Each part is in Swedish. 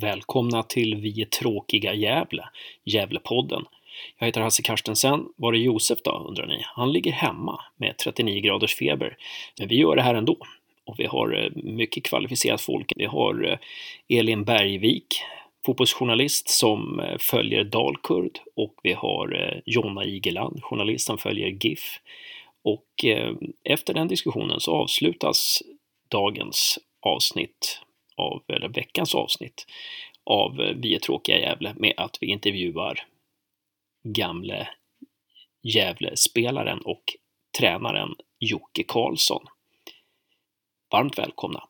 Välkomna till Vi är tråkiga Gävle, Gävlepodden. Jag heter Hasse Karstensen. Var är Josef då, undrar ni? Han ligger hemma med 39 graders feber. Men vi gör det här ändå. Och vi har eh, mycket kvalificerat folk. Vi har eh, Elin Bergvik, fotbollsjournalist som eh, följer Dalkurd och vi har Jonna Igeland, journalist som följer GIF. Och efter den diskussionen så avslutas dagens avsnitt av, eller veckans avsnitt av eh, Vi är tråkiga Gävle med att vi intervjuar gamle Gävle-spelaren och tränaren Jocke Karlsson. Varmt välkomna!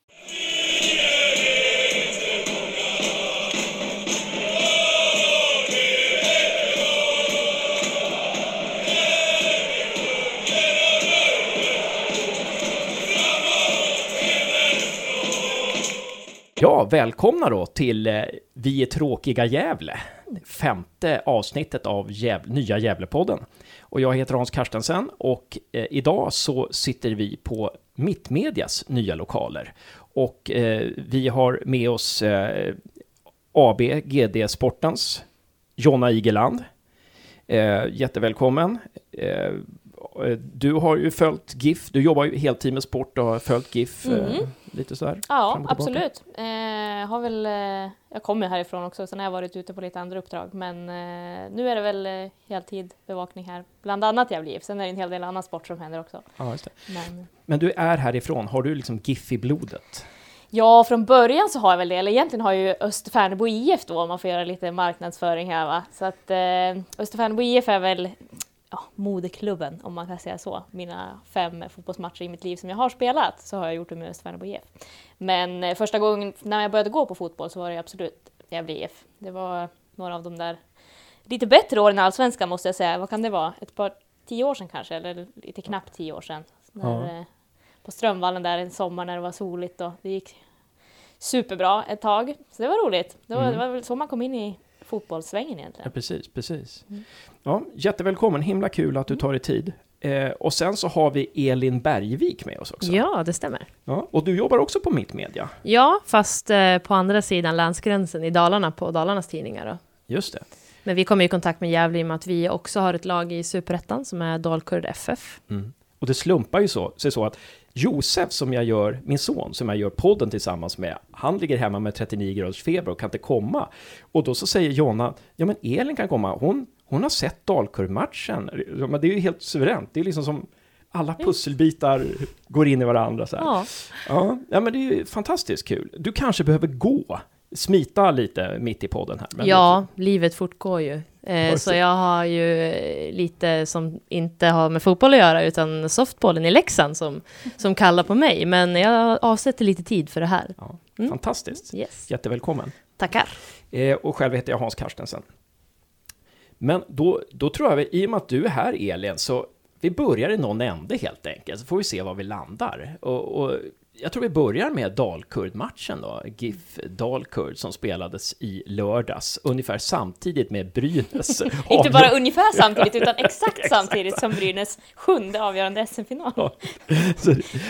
Ja, välkomna då till eh, Vi är tråkiga Gävle, femte avsnittet av Gävle, nya Gävlepodden. Och jag heter Hans Karstensen och eh, idag så sitter vi på Mittmedias nya lokaler. Och eh, vi har med oss eh, AB GD Sportens Jonna Igeland. Eh, jättevälkommen. Eh, Eh, du har ju följt GIF, du jobbar ju heltid med sport och har följt GIF. Mm lite sådär? Ja, absolut. Eh, har väl, eh, jag kommer härifrån också, sen har jag varit ute på lite andra uppdrag, men eh, nu är det väl eh, heltid bevakning här, bland annat Gävle IF. Sen är det en hel del annan sport som händer också. Ja, just det. Men, men du är härifrån, har du liksom GIF i blodet? Ja, från början så har jag väl det, eller egentligen har ju Österfärnebo IF då, om man får göra lite marknadsföring här va. Så att eh, Österfärnebo IF är väl ja, modeklubben, om man kan säga så. Mina fem fotbollsmatcher i mitt liv som jag har spelat så har jag gjort det med Östvärnebo IF. Men eh, första gången när jag började gå på fotboll så var det absolut Gävle IF. Det var några av de där lite bättre åren i Allsvenskan måste jag säga. Vad kan det vara? Ett par, tio år sedan kanske, eller lite knappt tio år sedan. När, ja. Eh, på Strömvallen där en sommar när det var soligt och det gick superbra ett tag. Så det var roligt. Det var, mm. det var väl så man kom in i fotbollssvängen egentligen. Ja, precis, precis. Mm. Ja, jättevälkommen, himla kul att du tar dig tid. Eh, och sen så har vi Elin Bergvik med oss också. Ja, det stämmer. Ja, och du jobbar också på Mittmedia. Ja, fast eh, på andra sidan länsgränsen i Dalarna, på Dalarnas Tidningar. Då. Just det. Men vi kommer i kontakt med Gävle i och med att vi också har ett lag i Superettan som är Dalkurd FF. Mm. Och det slumpar ju så, sig så att Josef som jag gör, min son som jag gör podden tillsammans med, han ligger hemma med 39 graders feber och kan inte komma. Och då så säger Jonna, ja men Elin kan komma, hon, hon har sett Dalkurd-matchen. Men det är ju helt suveränt, det är liksom som alla pusselbitar går in i varandra så. Ja. ja. Ja, men det är ju fantastiskt kul. Du kanske behöver gå, smita lite mitt i podden här. ja, det... livet fortgår ju. Eh, så jag har ju lite som inte har med fotboll att göra, utan softbollen i Leksand som, som kallar på mig. Men jag avsätter lite tid för det här. Ja, mm. Fantastiskt. Yes. Jättevälkommen. Tackar. Eh, och själv heter jag Hans Karstensen. Men då, då tror jag, i och med att du är här Elin, så vi börjar i någon ände helt enkelt, så får vi se var vi landar. Och, och jag tror vi börjar med Dalkurd-matchen då, GIF Dalkurd som spelades i lördags, ungefär samtidigt med Brynäs. Inte bara ungefär samtidigt, utan exakt samtidigt som Brynäs sjunde avgörande SM-final. Ja,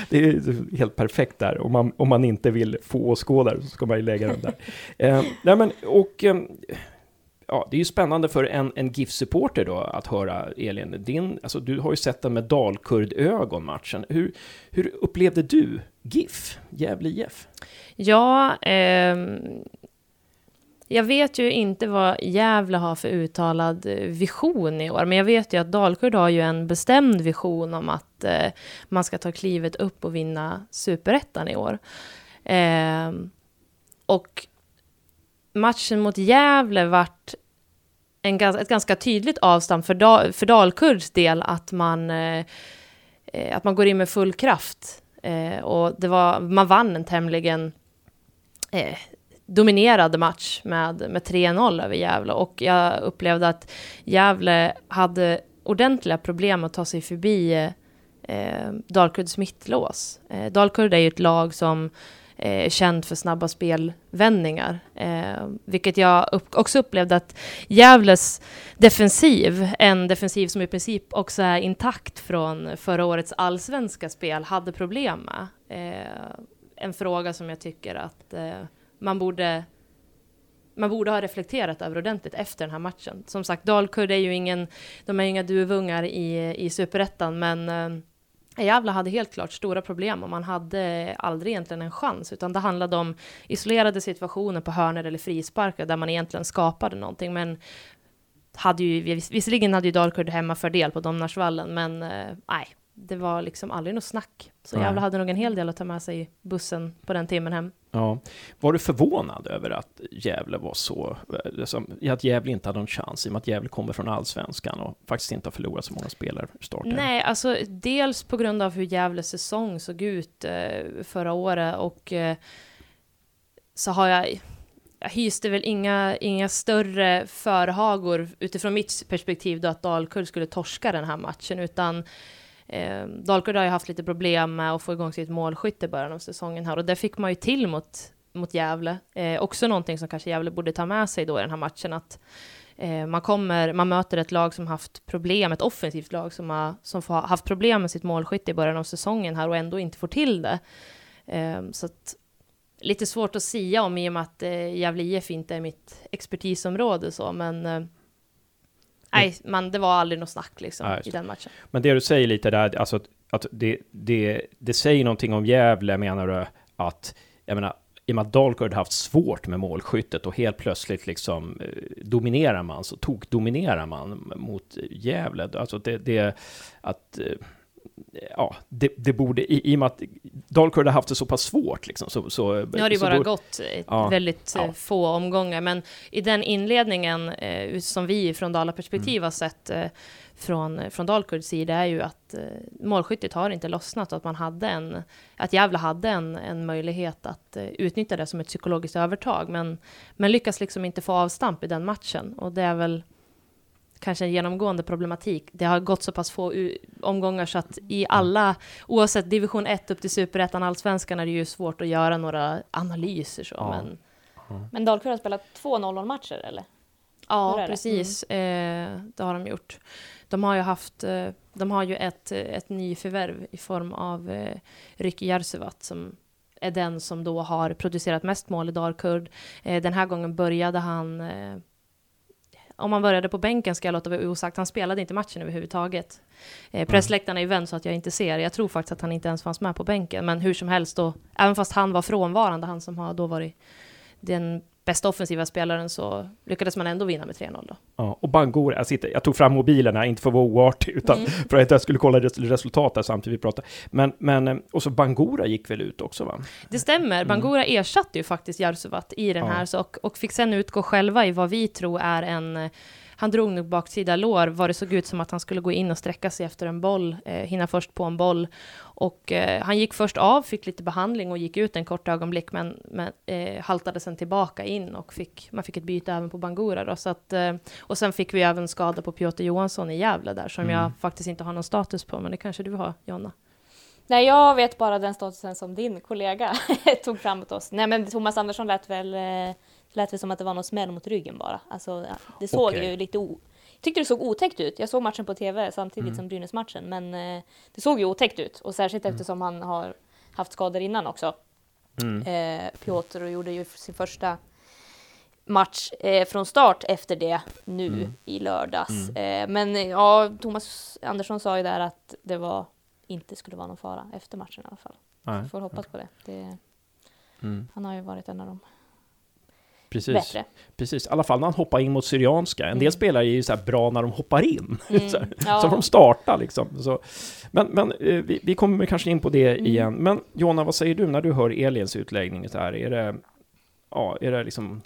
det är helt perfekt där, om man, om man inte vill få åskådare så ska man ju lägga den där. eh, nej men, och... Eh, ja, det är ju spännande för en, en GIF-supporter då att höra Elin, din, alltså du har ju sett den med Dalkurd-ögon matchen. Hur, hur upplevde du GIF, Gävle IF? Ja, eh, jag vet ju inte vad Gävle har för uttalad eh, vision i år, men jag vet ju att Dalkurd har ju en bestämd vision om att eh, man ska ta klivet upp och vinna superettan i år. Eh, och matchen mot Gävle vart en, ett ganska tydligt avstamp för, Dal, för Dalkurds del att man, eh, eh att man går in med full kraft. Eh, och det var, man vann en tämligen eh, dominerad match med, med 3-0 över Gävle och jag upplevde att Gävle hade ordentliga problem att ta sig förbi eh, eh Dalkurds mittlås. Eh, Dalkurd är ju ett lag som eh, känd för snabba spelvändningar. Eh, vilket jag upp, också upplevde att Gävles defensiv, en defensiv som i princip också är intakt från förra årets allsvenska spel, hade problem med. Eh, en fråga som jag tycker att eh, man borde man borde ha reflekterat över ordentligt efter den här matchen. Som sagt, Dalkurd är ju ingen, de är inga duvungar i, i superettan, men eh, Gävle hade helt klart stora problem och man hade aldrig egentligen en chans, utan det handlade om isolerade situationer på hörnor eller frisparkar där man egentligen skapade någonting, men hade ju, visserligen hade ju Dalkurd hemmafördel på Domnarsvallen, men eh, nej, det var liksom aldrig något snack. Så Gävle hade nog en hel del att ta med sig i bussen på den timmen hem. Ja. Var du förvånad över att Gävle var så, liksom, att Gävle inte hade någon chans i och med att Gävle kommer från allsvenskan och faktiskt inte har förlorat så många spelare starten? Nej, alltså dels på grund av hur Gävles säsong såg ut eh, förra året och eh, så har jag jag hyste väl inga, inga större förhagor utifrån mitt perspektiv då att Dalkurd skulle torska den här matchen, utan Eh, Dalkurd har ju haft lite problem med att få igång sitt målskytte i början av säsongen här och det fick man ju till mot, mot Gävle. Eh, också någonting som kanske Gävle borde ta med sig då i den här matchen att eh, man kommer, man möter ett lag som haft problem, ett offensivt lag som har, som har haft problem med sitt målskytte i början av säsongen här och ändå inte får till det. Eh, så att lite svårt att sia om i och med att eh, Gävle IF inte är mitt expertisområde så, men eh, Nej, man, det var aldrig något snack liksom Nej, i den matchen. Men det du säger lite där, alltså att det, det, det säger någonting om Gävle, menar du? Att, jag menar, i och med att Dalkurd haft svårt med målskyttet och helt plötsligt liksom eh, dominerar man, så tok dominerar man mot Gävle. Alltså det, det att eh, ja, det, det, borde, i, i och med att Dalkurd har haft det så pass svårt liksom, så... så nu har det ju bara borde, gått ja, väldigt ja. få omgångar, men i den inledningen eh, som vi från Dala-perspektiv mm. har sett eh, från, från Dalkurds sida är ju att eh, målskyttet har inte lossnat och att man hade en, att Gävle hade en, en möjlighet att eh, utnyttja det som ett psykologiskt övertag, men, men lyckas liksom inte få avstamp i den matchen och det är väl kanske en genomgående problematik. Det har gått så pass få omgångar så att i alla, oavsett division 1 upp till superettan, allsvenskan, är det ju svårt att göra några analyser så. Ja. Men, men Dalkurd har spelat två 0-0-matcher eller? Ja, precis. Mm. Eh, det har de gjort. De har ju haft, eh, de har ju ett, ett nyförvärv i form av eh, Ricky Järsevat som är den som då har producerat mest mål i Dalkurd. Eh, den här gången började han eh, om han började på bänken ska jag låta vara osagt. Han spelade inte matchen överhuvudtaget. Eh, pressläktarna är ju så att jag inte ser. Jag tror faktiskt att han inte ens fanns med på bänken. Men hur som helst då, även fast han var frånvarande, han som har då varit den bästa offensiva spelaren så lyckades man ändå vinna med 3-0 då. Ja, och Bangor, jag, sitter, jag tog fram mobilerna, inte för att vara oartig, utan mm. för att jag skulle kolla resultatet samtidigt vi pratade. Men, men, och så Bangora gick väl ut också va? Det stämmer, mm. Bangora ersatte ju faktiskt Jarsuvat i den ja. här, så, och, och fick sen utgå själva i vad vi tror är en han drog nog baksida lår, var det såg ut som att han skulle gå in och sträcka sig efter en boll, eh, hinna först på en boll. Och eh, han gick först av, fick lite behandling och gick ut en kort ögonblick, men, men eh, haltade sen tillbaka in och fick, man fick ett byte även på Bangura. Då, så att, eh, och sen fick vi även skada på Piotr Johansson i Gävle där, som mm. jag faktiskt inte har någon status på, men det kanske du har, Jonna? Nej, jag vet bara den statusen som din kollega tog fram åt oss. Nej, men Thomas Andersson lät väl eh, lät det som att det var någon smäll mot ryggen bara. Alltså, det såg okay. ju lite o... Jag tyckte det såg otäckt ut. Jag såg matchen på TV samtidigt mm. som Brynäs-matchen, men eh, det såg ju otäckt ut. Och särskilt mm. eftersom han har haft skador innan också. Mm. Eh, Piotr och gjorde ju sin första match eh, från start efter det nu mm. i lördags. Mm. Eh, men ja, Thomas Andersson sa ju där att det var inte skulle vara någon fara efter matchen i alla fall. Nej. Får hoppas på det. det mm. Han har ju varit en av dem Precis. bättre. Precis, i alla fall när han hoppar in mot Syrianska. En mm. del spelare är ju så bra när de hoppar in, mm. så, ja. så de startar liksom. Så, men men eh, vi, vi kommer kanske in på det mm. igen. Men Jonna, vad säger du när du hör Elins utläggning? Så här, är det, ja, är det liksom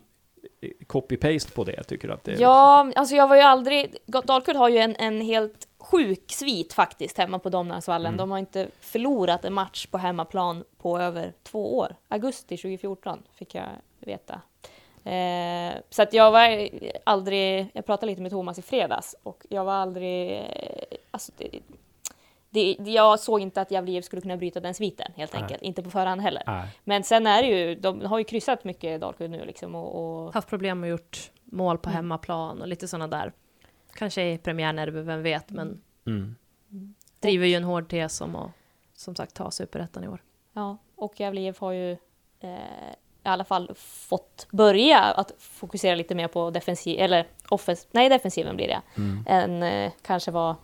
copy-paste på det? Tycker att det är... Ja, alltså jag var ju aldrig... Dalkurd har ju en, en helt sjuk svit faktiskt hemma på Domnarsvallen. Mm. De har inte förlorat en match på hemmaplan på över två år. Augusti 2014 fick jag veta. Eh, så att jag var aldrig, jag pratade lite med Thomas i fredags och jag var aldrig, eh, alltså det, det, jag såg inte att Gävle skulle kunna bryta den sviten helt Nej. enkelt, inte på förhand heller. Nej. Men sen är det ju, de har ju kryssat mycket Dalkurd nu liksom och, och... Haft problem med gjort mål på mm. hemmaplan och lite sådana där. Kanske i premiärnerver, vem vet, men mm. driver ju en hård tes om att som sagt ta superettan i år. Ja, och Gävle IF har ju eh, i alla fall fått börja att fokusera lite mer på defensiv, eller offens, nej defensiven blir det, mm. än eh, kanske vad,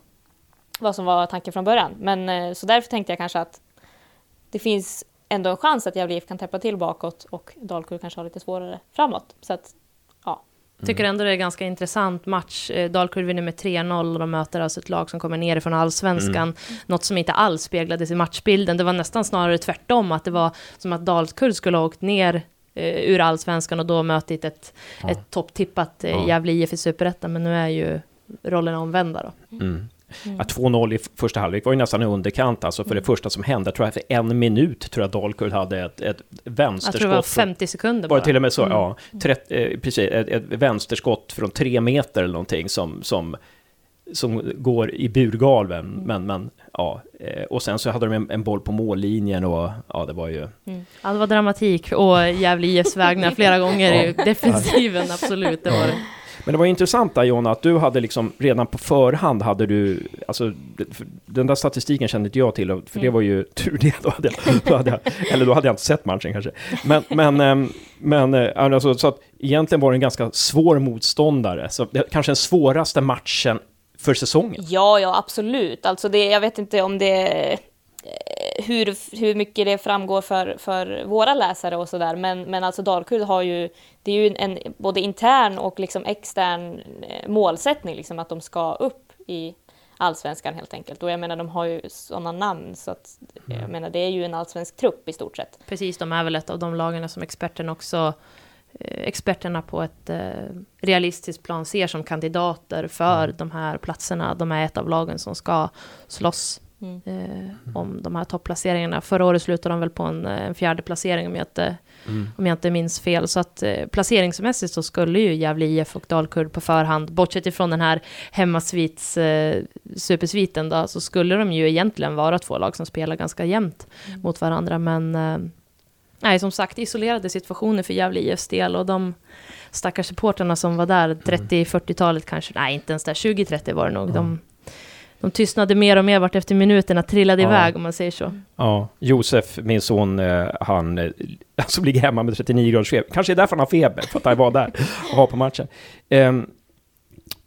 vad som var tanken från början. Men eh, så därför tänkte jag kanske att det finns ändå en chans att Gävle kan täppa till bakåt och Dalkurd kanske har lite svårare framåt. Så att. Tycker ändå det är ganska intressant match. Eh, Dalkurd vinner med 3-0 och de möter alltså ett lag som kommer ner från allsvenskan. Mm. Något som inte alls speglades i matchbilden. Det var nästan snarare tvärtom, att det var som att Dalkurd skulle ha åkt ner eh, ur allsvenskan och då mötit ett, ja. ett topptippat eh. Gävle IF i superettan. Men nu är ju rollerna omvända då. Mm. Mm. 2-0 i första halvlek var ju nästan i underkant, alltså för mm. det första som hände, tror jag för en minut tror jag Dalkurd hade ett, ett vänsterskott. Jag tror det var 50 sekunder bara. Var det till och med så? Mm. Ja, 30, eh, precis, ett, ett vänsterskott från tre meter eller någonting som, som, som går i burgalven, mm. men, men ja, eh, och sen så hade de en, en, boll på mållinjen och ja, det var ju... Mm. Ja, det var dramatik och Gävle IFs vägnar flera gånger i defensiven, absolut, det var det. Men det var intressant där Jonna, att du hade liksom redan på förhand hade du, alltså den där statistiken kände inte jag till, för det mm. var ju tur det, då hade jag, då hade jag, eller då hade jag inte sett matchen kanske. Men, men, ehm, men eh, alltså, så att egentligen var det en ganska svår motståndare, så kanske den svåraste matchen för säsongen. Ja, ja, absolut. Alltså det, jag vet inte om det hur, hur mycket det framgår för, för våra läsare och sådär. Men, men alltså Dalkurd har ju, det är ju en både intern och liksom extern eh, målsättning, liksom att de ska upp i allsvenskan helt enkelt. Och jag menar, de har ju sådana namn så att jag mm. menar, det är ju en allsvensk trupp i stort sett. Precis, de är väl ett av de lagen som experterna också eh, experterna på ett eh, realistiskt plan ser som kandidater för mm. de här platserna. De är ett av lagen som ska slåss Mm. Eh, om de här topplaceringarna. Förra året slutade de väl på en, en fjärde placering om jag inte, mm. om jag inte minns fel. Så att eh, placeringsmässigt så skulle ju Gävle IF och Dalkurd på förhand, bortsett ifrån den här hemmasvits eh, supersviten då, så skulle de ju egentligen vara två lag som spelar ganska jämnt mm. mot varandra. Men eh, nej, som sagt, isolerade situationer för Gävle IFs del och de stackars supporterna som var där, 30-40-talet kanske, nej inte ens där, 20-30 var det nog, de de tystnade mer och mer vart efter minuterna, trillade ja. iväg om man säger så. Ja, Josef, min son, eh, han alltså ligger hemma med 39 graders feber. Kanske är därför han har feber, för att han var där och var på matchen. Um,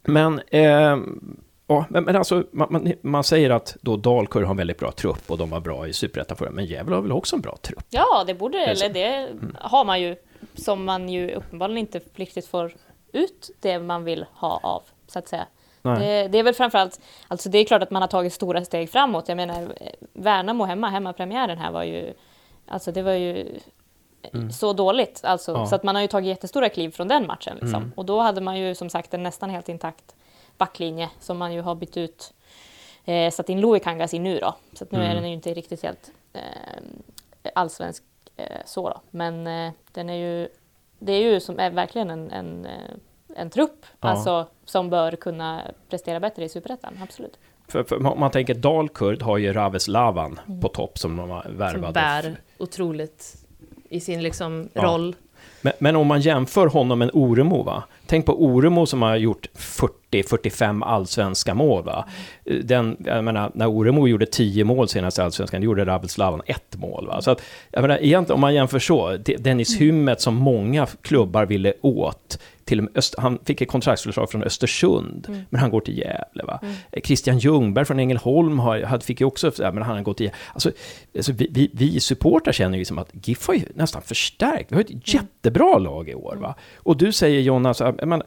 men, um, ja, men, men alltså, man, man, man, säger att då Dalkurd har en väldigt bra trupp och de var bra i Superettan förra, men Gävle har väl också en bra trupp? Ja, det borde, eller det mm. har man ju, som man ju uppenbarligen inte riktigt får ut det man vill ha av, så att säga. Det, det, är väl framförallt, alltså det är klart att man har tagit stora steg framåt. Jag menar, Värnamo hemma, hemmapremiären här var ju, alltså det var ju mm. så dåligt. Alltså, ja. Så att man har ju tagit jättestora kliv från den matchen. Liksom. Mm. Och då hade man ju som sagt en nästan helt intakt backlinje som man ju har bytt ut, eh, satt in Louis Kangas i nu då. Så att nu mm. är den ju inte riktigt helt eh, allsvensk eh, så då. Men eh, den är ju, det är ju som är verkligen en, en eh, en trupp ja. alltså, som bör kunna prestera bättre i Superettan, absolut. För, för, man tänker Dalkurd har ju Raves Lavan mm. på topp som de har värvat. Som bär otroligt i sin liksom ja. roll. Men, men, om man jämför honom med Oremo, va? Tänk på Oremo som har gjort 40-45 allsvenska mål. Va? Den, jag menar, när Oremo gjorde 10 mål senast i allsvenskan, gjorde Ravelslavan ett mål. Va? Så att, jag menar, egentligen om man jämför så, Dennis mm. Hymmet som många klubbar ville åt, till Öst, han fick ett kontraktsförslag från Östersund, mm. men han går till Gävle. Va? Mm. Christian Ljungberg från Ängelholm har, fick ju också, men han har gått till. Alltså, alltså vi, vi, vi supportrar känner ju som att GIF har ju nästan förstärkt. Vi har ett mm. jättebra lag i år. Va? Mm. Och du säger Jonna, men,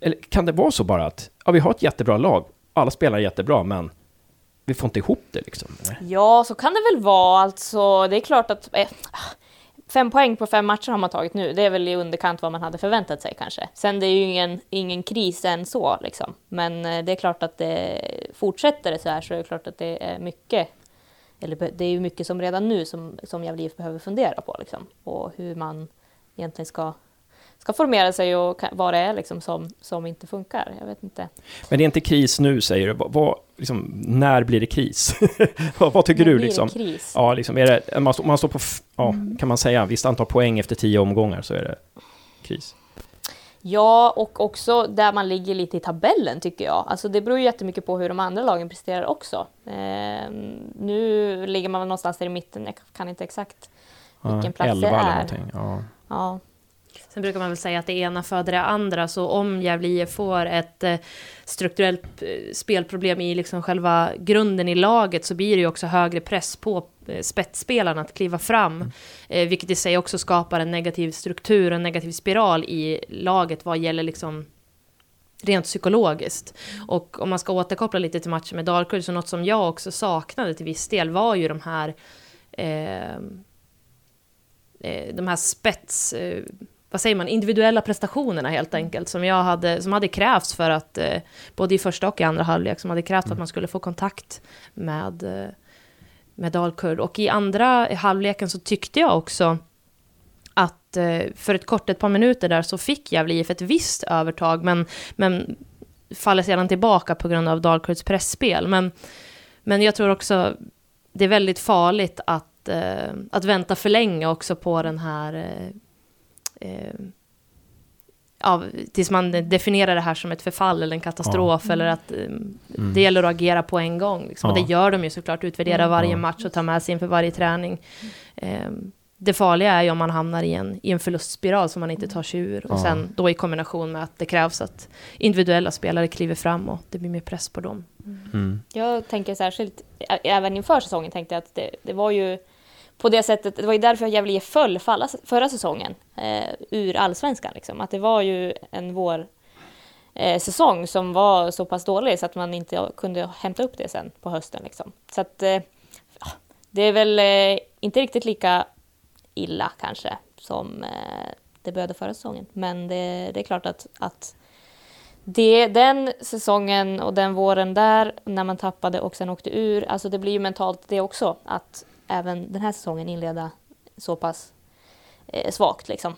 eller kan det vara så bara att ja, vi har ett jättebra lag, alla spelar jättebra, men vi får inte ihop det liksom? Ja, så kan det väl vara. Alltså, det är klart att... Eh, fem poäng på fem matcher har man tagit nu. Det är väl i underkant vad man hade förväntat sig kanske. Sen det är ju ingen, ingen kris än så liksom. Men eh, det är klart att det fortsätter det så här så är det klart att det är mycket eller det är ju mycket som redan nu som, som Gävle IF behöver fundera på liksom. Och hur man egentligen ska ska formera sig och vad det är liksom som, som inte funkar. Jag vet inte. Men det är inte kris nu säger du. Vad, liksom, när blir det kris? vad, vad, tycker när du? Liksom? Kris? Ja, liksom, är det, man, man står på, ja, mm. kan man säga, visst antal poäng efter tio omgångar så är det kris. Ja, och också där man ligger lite i tabellen tycker jag. Alltså det beror ju jättemycket på hur de andra lagen presterar också. Eh, nu ligger man någonstans där i mitten, jag kan inte exakt vilken plats det är. Ja. Ja. Sen brukar man väl säga att det ena föder det andra, så om Gävle IF får ett eh, strukturellt eh, spelproblem i liksom själva grunden i laget så blir det ju också högre press på eh, spetsspelarna att kliva fram, eh, vilket i sig också skapar en negativ struktur, en negativ spiral i laget vad gäller liksom rent psykologiskt. Och om man ska återkoppla lite till matchen med Dalkurd, så något som jag också saknade till viss del var ju de här eh de här spets eh, vad säger man, individuella prestationerna helt mm. enkelt, som, jag hade, som hade krävts för att, eh, både i första och i andra halvlek, som hade krävts för att mm. man skulle få kontakt med, eh, med Dalkurd. Och i andra halvleken så tyckte jag också att eh, för ett kort, ett par minuter där, så fick Gävle IF ett visst övertag, men, men faller sedan tillbaka på grund av Dalkurds pressspel. Men, men jag tror också det är väldigt farligt att, eh, att vänta för länge också på den här eh, eh, ja, tills man definierar det här som ett förfall eller en katastrof ja. eller att eh, mm. det gäller att agera på en gång. Liksom. Ja. Och det gör de ju såklart, utvärdera mm. varje match och ta med sig inför varje träning. Eh, det farliga är ju om man hamnar i en, i en förlustspiral som man inte tar sig ur. Och sen då i kombination med att det krävs att individuella spelare kliver fram och det blir mer press på dem. Mm. Jag tänker särskilt, även inför säsongen tänkte jag att det, det var ju på det sättet, det var ju därför Gävle IF föll förra, förra säsongen eh, ur allsvenskan. Liksom. Att det var ju en vår eh, säsong som var så pass dålig så att man inte kunde hämta upp det sen på hösten. Liksom. Så att eh, det är väl eh, inte riktigt lika illa kanske som eh, det började förra säsongen. Men det, det är klart att, att det, den säsongen och den våren där, när man tappade och sen åkte ur, alltså det blir ju mentalt det också. Att även den här säsongen inleda så pass eh, svagt. Liksom.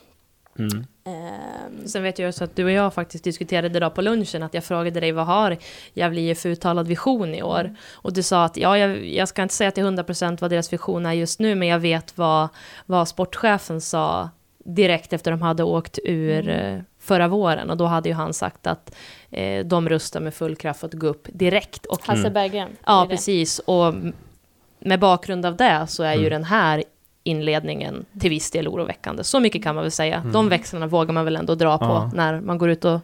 Mm. Um, Sen vet jag också att du och jag faktiskt diskuterade idag på lunchen att jag frågade dig vad har Gävle IF uttalad vision i år? Mm. Och du sa att ja, jag, jag ska inte säga till 100% vad deras vision är just nu, men jag vet vad, vad sportchefen sa direkt efter de hade åkt ur mm. Eh, förra våren och då hade ju han sagt att eh, de rustar med full kraft för att gå upp direkt. Och, Hasse Berggren. Ja, precis. Och med bakgrund av det så är mm. ju den här inledningen till viss del oroväckande. Så mycket kan man väl säga. Mm. De växlarna vågar man väl ändå dra på ja. när man går ut och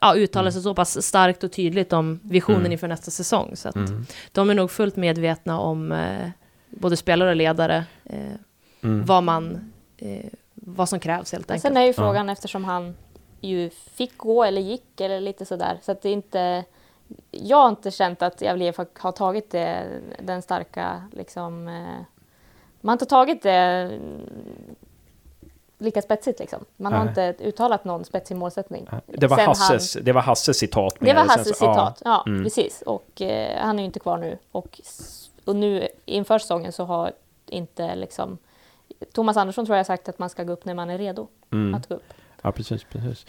ja, uttalar sig mm. så pass starkt och tydligt om visionen mm. inför nästa säsong. Så att mm. de är nog fullt medvetna om eh, både spelare och ledare eh, mm. vad man eh, vad som krävs helt enkelt. Sen är ju frågan ja. eftersom han ju fick gå eller gick eller lite sådär så att det inte jag har inte känt att Gävle har tagit det, den starka, liksom, eh, man har inte tagit det lika spetsigt liksom. Man har inte uttalat någon spetsig målsättning. Det var, Hasses, han, det var Hasses citat. det var Hasses citat, ja, ja mm. precis. Och eh, han är ju inte kvar nu. Och, och nu inför säsongen så har inte liksom Thomas Andersson tror jag har sagt att man ska gå upp när man är redo mm. att gå upp. Ja, precis, precis.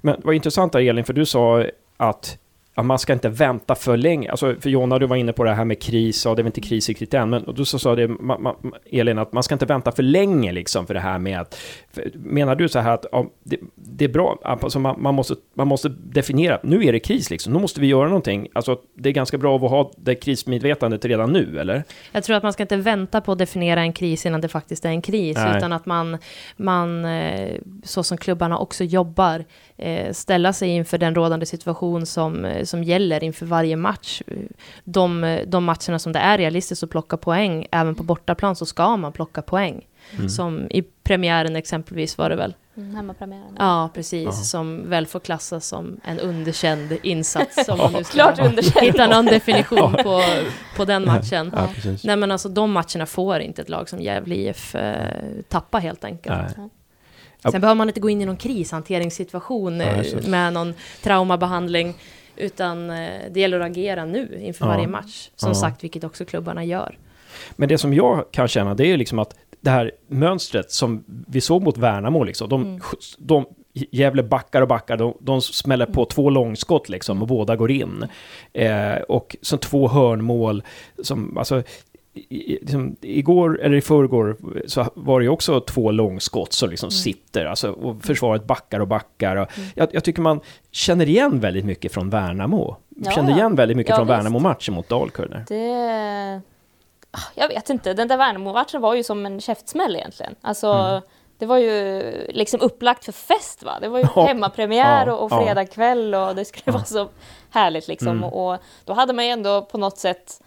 Men vad intressant där Elin, för du sa att ja, man ska inte vänta för länge. Alltså, för Jonna, du var inne på det här med kris, och det är väl inte kris riktigt än, men du så sa det, ma, ma, Elin, att man ska inte vänta för länge liksom för det här med att, för, menar du så här att ja, det, det, är bra, alltså man, man, måste, man måste definiera, nu är det kris liksom, nu måste vi göra någonting, alltså det är ganska bra att ha det krismedvetandet redan nu, eller? Jag tror att man ska inte vänta på att definiera en kris innan det faktiskt är en kris, Nej. utan att man, man, eh, så som klubbarna också jobbar, eh, ställa sig inför den rådande situation som, eh, som gäller inför varje match. De, de matcherna som det är realistiskt att plocka poäng, även på bortaplan, så ska man plocka poäng. Mm. Som i premiären exempelvis var det väl. Mm, hemmapremiären. Ja, precis. Ja. Som väl får klassas som en underkänd insats. Om man nu ska Klart underkänd. hitta någon definition på, på den matchen. Ja, Nej, men alltså de matcherna får inte ett lag som Gävle IF eh, tappa helt enkelt. Nej. Sen behöver man inte gå in i någon krishanteringssituation ja, eh, med någon traumabehandling. Utan eh, det gäller att agera nu inför ja. varje match. Som ja. sagt, vilket också klubbarna gör. Men det som jag kan känna, det är liksom att det här mönstret som vi såg mot Värnamo, liksom, de, mm. de Gävle backar och backar, de, de smäller på mm. två långskott liksom och båda går in. Eh, och så två hörnmål som, alltså, i, liksom, igår, eller i förrgår, så var det ju också två långskott som liksom mm. sitter, alltså, och försvaret backar och backar. Och mm. jag, jag, tycker man känner igen väldigt mycket från Värnamo. Ja, känner igen väldigt mycket ja, från Värnamo-matchen mot Dalkurd. Det... Ah, jag vet inte, den där Värnamo-matchen var ju som en käftsmäll egentligen. Alltså, mm. det var ju liksom upplagt för fest va? Det var ju Ja. hemmapremiär och, och ja. fredag kväll och det skulle vara så härligt liksom. Mm. Och, och då hade man ju ändå på något sätt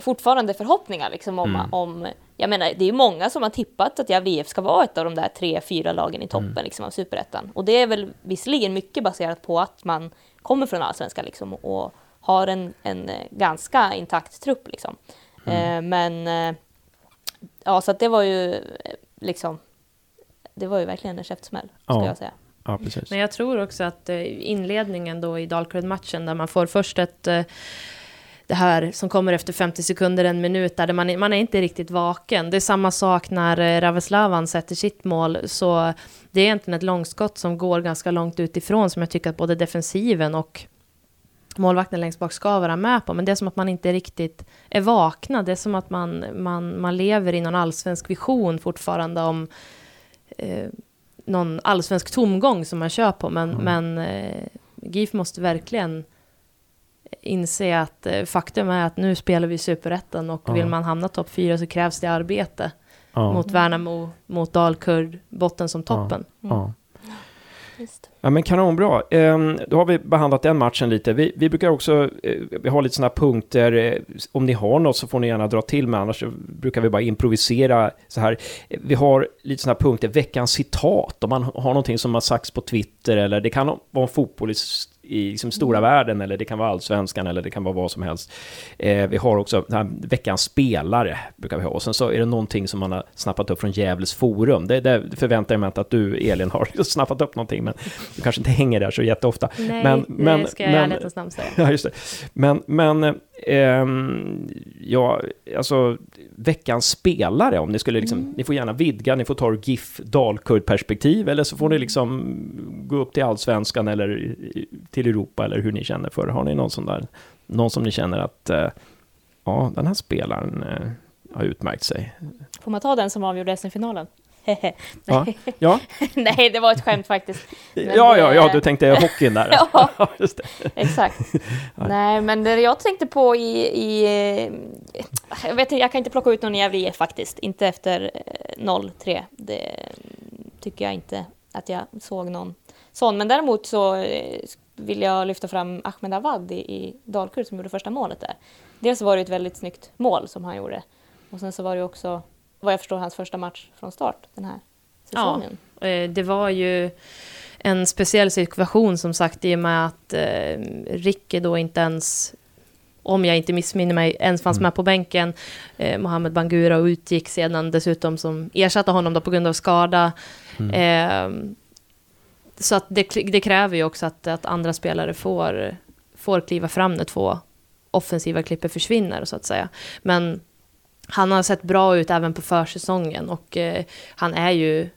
fortfarande förhoppningar liksom om, Mm. om jag menar, det är ju många som har tippat att Gävle IF ska vara ett av de där tre, fyra lagen i toppen Mm. liksom, av superettan. Och det är väl visserligen mycket baserat på att man kommer från allsvenskan liksom, och har en, en eh, ganska intakt trupp. Liksom. Mm. Eh, men eh, ja, så att det var ju eh, liksom, det var ju verkligen en käftsmäll, ska Ja. jag säga. Ja, precis. Men jag tror också att eh, inledningen då i Dalkurd-matchen där man får först ett eh, det här som kommer efter 50 sekunder, en minut, där man, man är inte riktigt vaken. Det är samma sak när eh, Raveslavan sätter sitt mål, så det är egentligen ett långskott som går ganska långt utifrån, som jag tycker att både defensiven och målvakten längst bak ska vara med på, men det är som att man inte riktigt är vakna. Det är som att man, man, man lever i någon allsvensk vision fortfarande om eh, någon allsvensk tomgång som man kör på, men, men eh, GIF måste verkligen inse att eh, faktum är att nu spelar vi i Superettan och Ja. vill man hamna topp fyra så krävs det arbete Ja. mot Värnamo, mot Dalkurd, botten som toppen. Ja. Visst. Ja, men kanonbra. Ehm, då har vi behandlat den matchen lite. Vi, vi brukar också, eh, vi har lite sådana punkter, eh, om ni har något så får ni gärna dra till med, annars så brukar vi bara improvisera så här. Vi har lite sådana punkter, veckans citat, om man har någonting som har sagts på Twitter, eller det kan vara en fotboll i, i liksom stora världen, eller det kan vara allsvenskan, eller det kan vara vad som helst. Eh, vi har också den här veckans spelare, brukar vi ha. Och sen så är det någonting som man har snappat upp från Gävles forum. Det, det förväntar jag mig inte att du, Elin, har snappat upp någonting, men du kanske inte hänger där så jätteofta. Nej, Men- det men- ska jag i men- ärlighetens namn säga. Ja, just det. Men, men ehm, ja, alltså veckans spelare, om ni skulle liksom, ni får gärna vidga, ni får ta GIF Dalkurd-perspektiv, eller så får ni liksom gå upp till Allsvenskan eller till Europa, eller hur ni känner för. Har ni någon sån där, någon som ni känner att, eh, ja, den här spelaren eh, har utmärkt sig? Får man ta den som avgjorde SM-finalen? Ja, ja, Nej, det var ett skämt faktiskt. Men ja, ja, ja, du tänkte hockeyn där. Ja. ja, just det. Exakt. Nej, men det jag tänkte på i... i eh, jag, vet, inte, jag kan inte plocka ut någon Gävle IF faktiskt. Inte efter eh, 0-3. Det tycker jag inte att jag såg någon sån. Men däremot så eh, vill jag lyfta fram Ahmed Awad i, i Dalkurd som gjorde första målet där. Dels var det ett väldigt snyggt mål som han gjorde. Och sen så var det också, vad jag förstår, hans första match från start den här säsongen. Eh, Det var ju en speciell situation som sagt i och med att eh, Rikke då inte ens, om jag inte missminner mig, ens fanns Mm. med på bänken. Eh, Mohamed Bangura utgick sedan dessutom som ersatte honom då på grund av skada. Mm. Eh, så att det, det kräver ju också att, att andra spelare får, får kliva fram när två offensiva klipper försvinner så att säga. Men han har sett bra ut även på försäsongen och eh, han är ju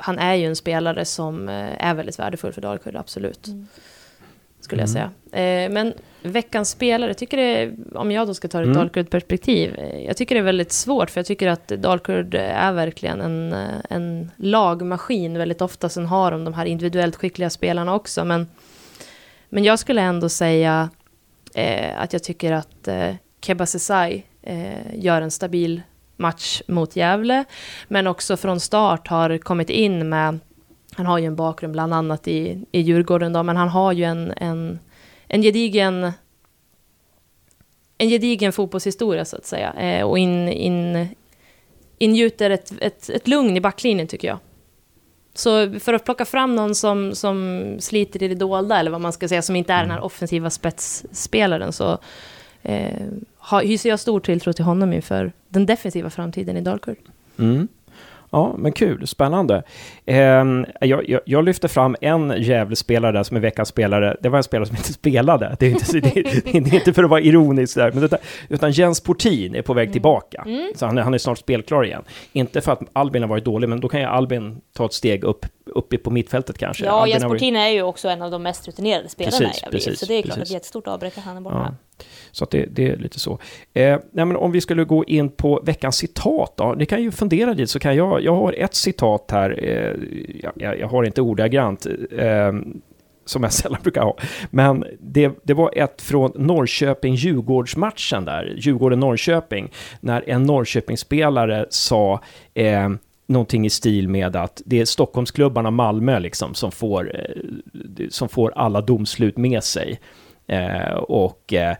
han är ju en spelare som eh, är väldigt värdefull för Dalkurd, absolut. Mm. Skulle jag Mm. säga. Eh, men veckans spelare, tycker det, om jag då ska ta det Mm. Dalkurd-perspektiv, eh, jag tycker det är väldigt svårt, för jag tycker att Dalkurd är verkligen en, eh, en lagmaskin väldigt ofta. Sen har de de här individuellt skickliga spelarna också, men, men jag skulle ändå säga eh, att jag tycker att eh, Keba Sesai eh, gör en stabil match mot Gävle, men också från start har kommit in med, han har ju en bakgrund bland annat i, i Djurgården då, men han har ju en, en, en gedigen en gedigen fotbollshistoria så att säga, eh, och in, in, ingjuter ett, ett, ett lugn i backlinjen tycker jag. Så för att plocka fram någon som, som sliter i det dolda, eller vad man ska säga, som inte är den här offensiva spetsspelaren, så eh, har, hyser jag stor tilltro till honom inför den defensiva framtiden i Dalkurd. Mm. Ja, men kul, spännande. Ehm, jag, jag, jag lyfter fram en Gävle-spelare där som är veckans spelare. Det var en spelare som inte spelade. Det är inte, det är, det är inte för att vara ironisk där, men detta, utan Jens Portin är på väg tillbaka. Så han är, han är snart spelklar igen. Inte för att Albin har varit dålig, men då kan ju Albin ta ett steg upp, uppe på mittfältet kanske. Ja, Jens varit- Portin är ju också en av de mest rutinerade spelarna Precis, i precis, så det är klart precis. ett stort avbräck att han är borta. Ja. Så det, det är lite så. Eh, nej, men om vi skulle gå in på veckans citat då. Ni kan ju fundera lite så kan jag, jag har ett citat här, eh, jag, jag har inte ordagrant, eh, som jag sällan brukar ha. Men det, det var ett från Norrköping-Djurgårdsmatchen där, Djurgården-Norrköping, när en Norrköpingsspelare sa eh, någonting i stil med att det är Stockholmsklubbarna Malmö liksom som får, eh, som får alla domslut med sig. Eh, och eh,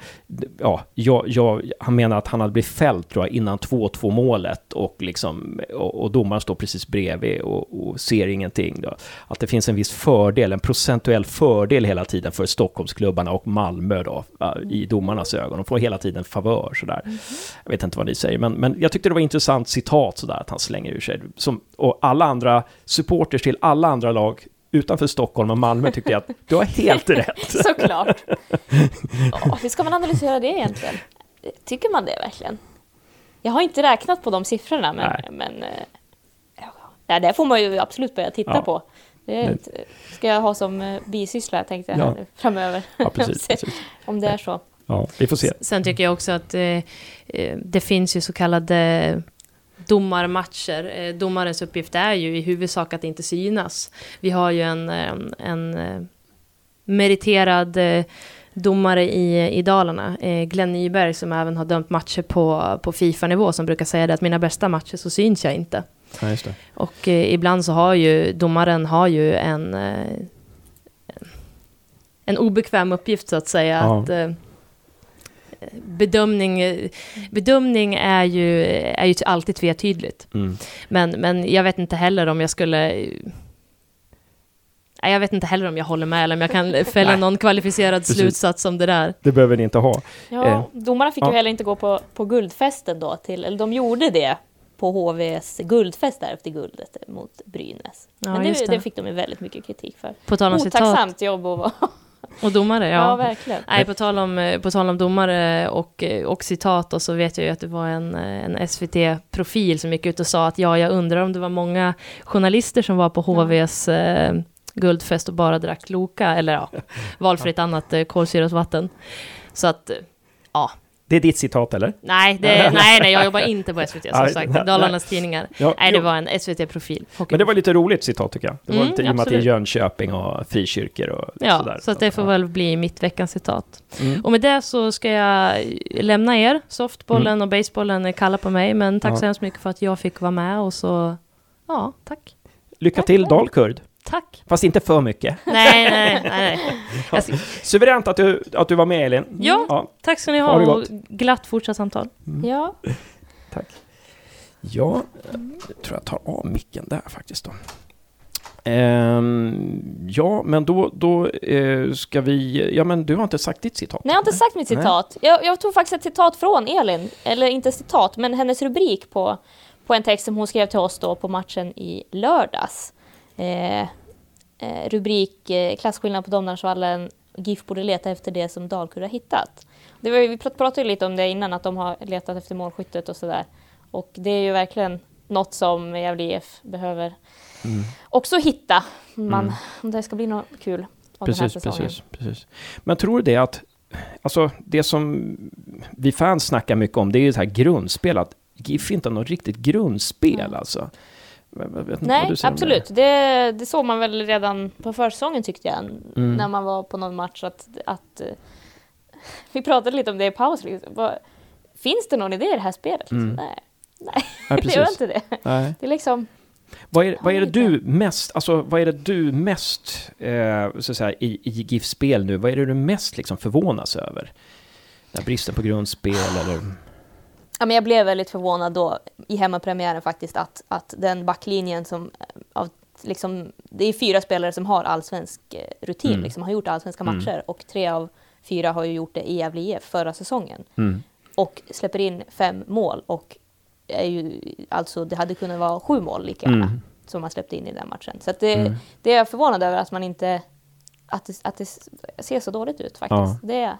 ja, jag, jag, han menar att han hade blivit fälld tror jag, innan 2-2 målet och, liksom, och, och domaren står precis bredvid och, och, ser ingenting. Då. Att det finns en viss fördel, en procentuell fördel hela tiden för Stockholmsklubbarna och Malmö då, i domarnas ögon. De får hela tiden favör sådär. Mm. Jag vet inte vad ni säger, men, men jag tyckte det var intressant citat sådär att han slänger ur sig. Som, och alla andra supporters till alla andra lag utanför Stockholm och Malmö tyckte jag att du har helt rätt. Såklart. Ja, hur ska man analysera det egentligen? Tycker man det verkligen? Jag har inte räknat på de siffrorna, men, Nej. men eh, ja, det får man ju absolut börja titta ja. på. Det ska jag ha som eh, bisyssla, tänkte jag, ja. framöver. Ja, precis, precis. Om det är så. Ja, vi får se. Sen tycker jag också att eh, eh det finns ju så kallade domarmatcher. Eh, domarens uppgift är ju i huvudsak att inte synas. Vi har ju en, en, en eh, meriterad eh, domare i, i Dalarna, Glenn Nyberg, som även har dömt matcher på, på Fifa-nivå, som brukar säga det att mina bästa matcher så syns jag inte. Ja, och eh, ibland så har ju domaren har ju en, en obekväm uppgift så att säga. Ja. Att, bedömning, bedömning är ju, är ju alltid tvetydigt. Mm. Men, men jag vet inte heller om jag skulle jag vet inte heller om jag håller med eller om jag kan fälla någon kvalificerad Precis. slutsats om det där. Det behöver ni inte ha. Ja, eh. domarna fick ja. ju heller inte gå på, på guldfesten då, till, eller de gjorde det på HVs guldfest där efter guldet mot Brynäs. Ja, Men det, det. fick de ju väldigt mycket kritik för. På tal om Otacksamt citat. jobb att vara och domare, ja. ja verkligen. Nej, på tal om, eh, på tal om domare och, eh, och citat och så vet jag ju att det var en, eh, en SVT-profil som gick ut och sa att ja, jag undrar om det var många journalister som var på HVs eh, guldfest och bara drack Loka, eller ja, valfritt annat eh, kolsyrat vatten. Så att, ja, det är ditt citat eller? Nej, det, nej, nej, jag jobbar inte på SVT som sagt. Dalarnas Tidningar. Ja, nej, det var en SVT-profil. Men det var lite roligt citat tycker jag. Det var mm, lite i och med att det är Jönköping och frikyrkor och ja, sådär. så att det får väl bli mitt veckans citat. Mm. Och med det så ska jag lämna er. Softbollen mm. och basebollen är kalla på mig, men tack ja. så hemskt mycket för att jag fick vara med och så, ja, tack. Lycka tack, till Dalkurd. Tack. Fast inte för mycket. Nej, nej, nej. ja. Suveränt att du, att du var med Elin. Ja, ja. tack ska ni ha, ha och glatt fortsatt samtal. Mm. Ja. Tack. Ja, jag tror jag tar av micken där faktiskt då. Um, ja, men då, då uh, ska vi... Ja, men du har inte sagt ditt citat? Nej, jag har inte sagt mitt citat. Jag, jag, tog faktiskt ett citat från Elin, eller inte citat, men hennes rubrik på, på en text som hon skrev till oss då på matchen i lördags. Eh, eh, rubrik eh, Klasskillnad på Domnarsvallen. GIF borde leta efter det som Dalkurd har hittat. Det var, vi pratade ju lite om det innan, att de har letat efter målskyttet och sådär. Och det är ju verkligen något som Gävle IF behöver mm. också hitta. Man, mm. Om det ska bli något kul av precis, den här säsongen. Precis, precis. Men tror du det att, alltså det som vi fans snackar mycket om, det är ju det här grundspel, att GIF inte har något riktigt grundspel mm. alltså. Nej, absolut. Det. det. såg man väl redan på försäsongen tyckte jag, mm. när man var på någon match. Att, att, eh, vi pratade lite om det i paus. Liksom. Finns det någon idé i det här spelet? Mm. Nej, Nej. Ja, det gör inte det. Nej. Det är liksom... Vad är, vad är det du mest, alltså vad är det du mest, eh, så att säga, i, i GIFs spel nu, vad är det du mest liksom förvånas över? Den bristen på grundspel eller? Ja, men jag blev väldigt förvånad då i hemmapremiären faktiskt att, att den backlinjen som av, liksom, det är fyra spelare som har allsvensk eh, rutin, mm. liksom, har gjort allsvenska mm. matcher och tre av fyra har ju gjort det i Gävle IF förra säsongen. Mm. Och släpper in fem mål och är ju, alltså det hade kunnat vara sju mål lika gärna mm. som man släppte in i den matchen. Så det, mm. det är jag förvånad över att man inte, att det, att det ser så dåligt ut faktiskt. Ja. Det Eh,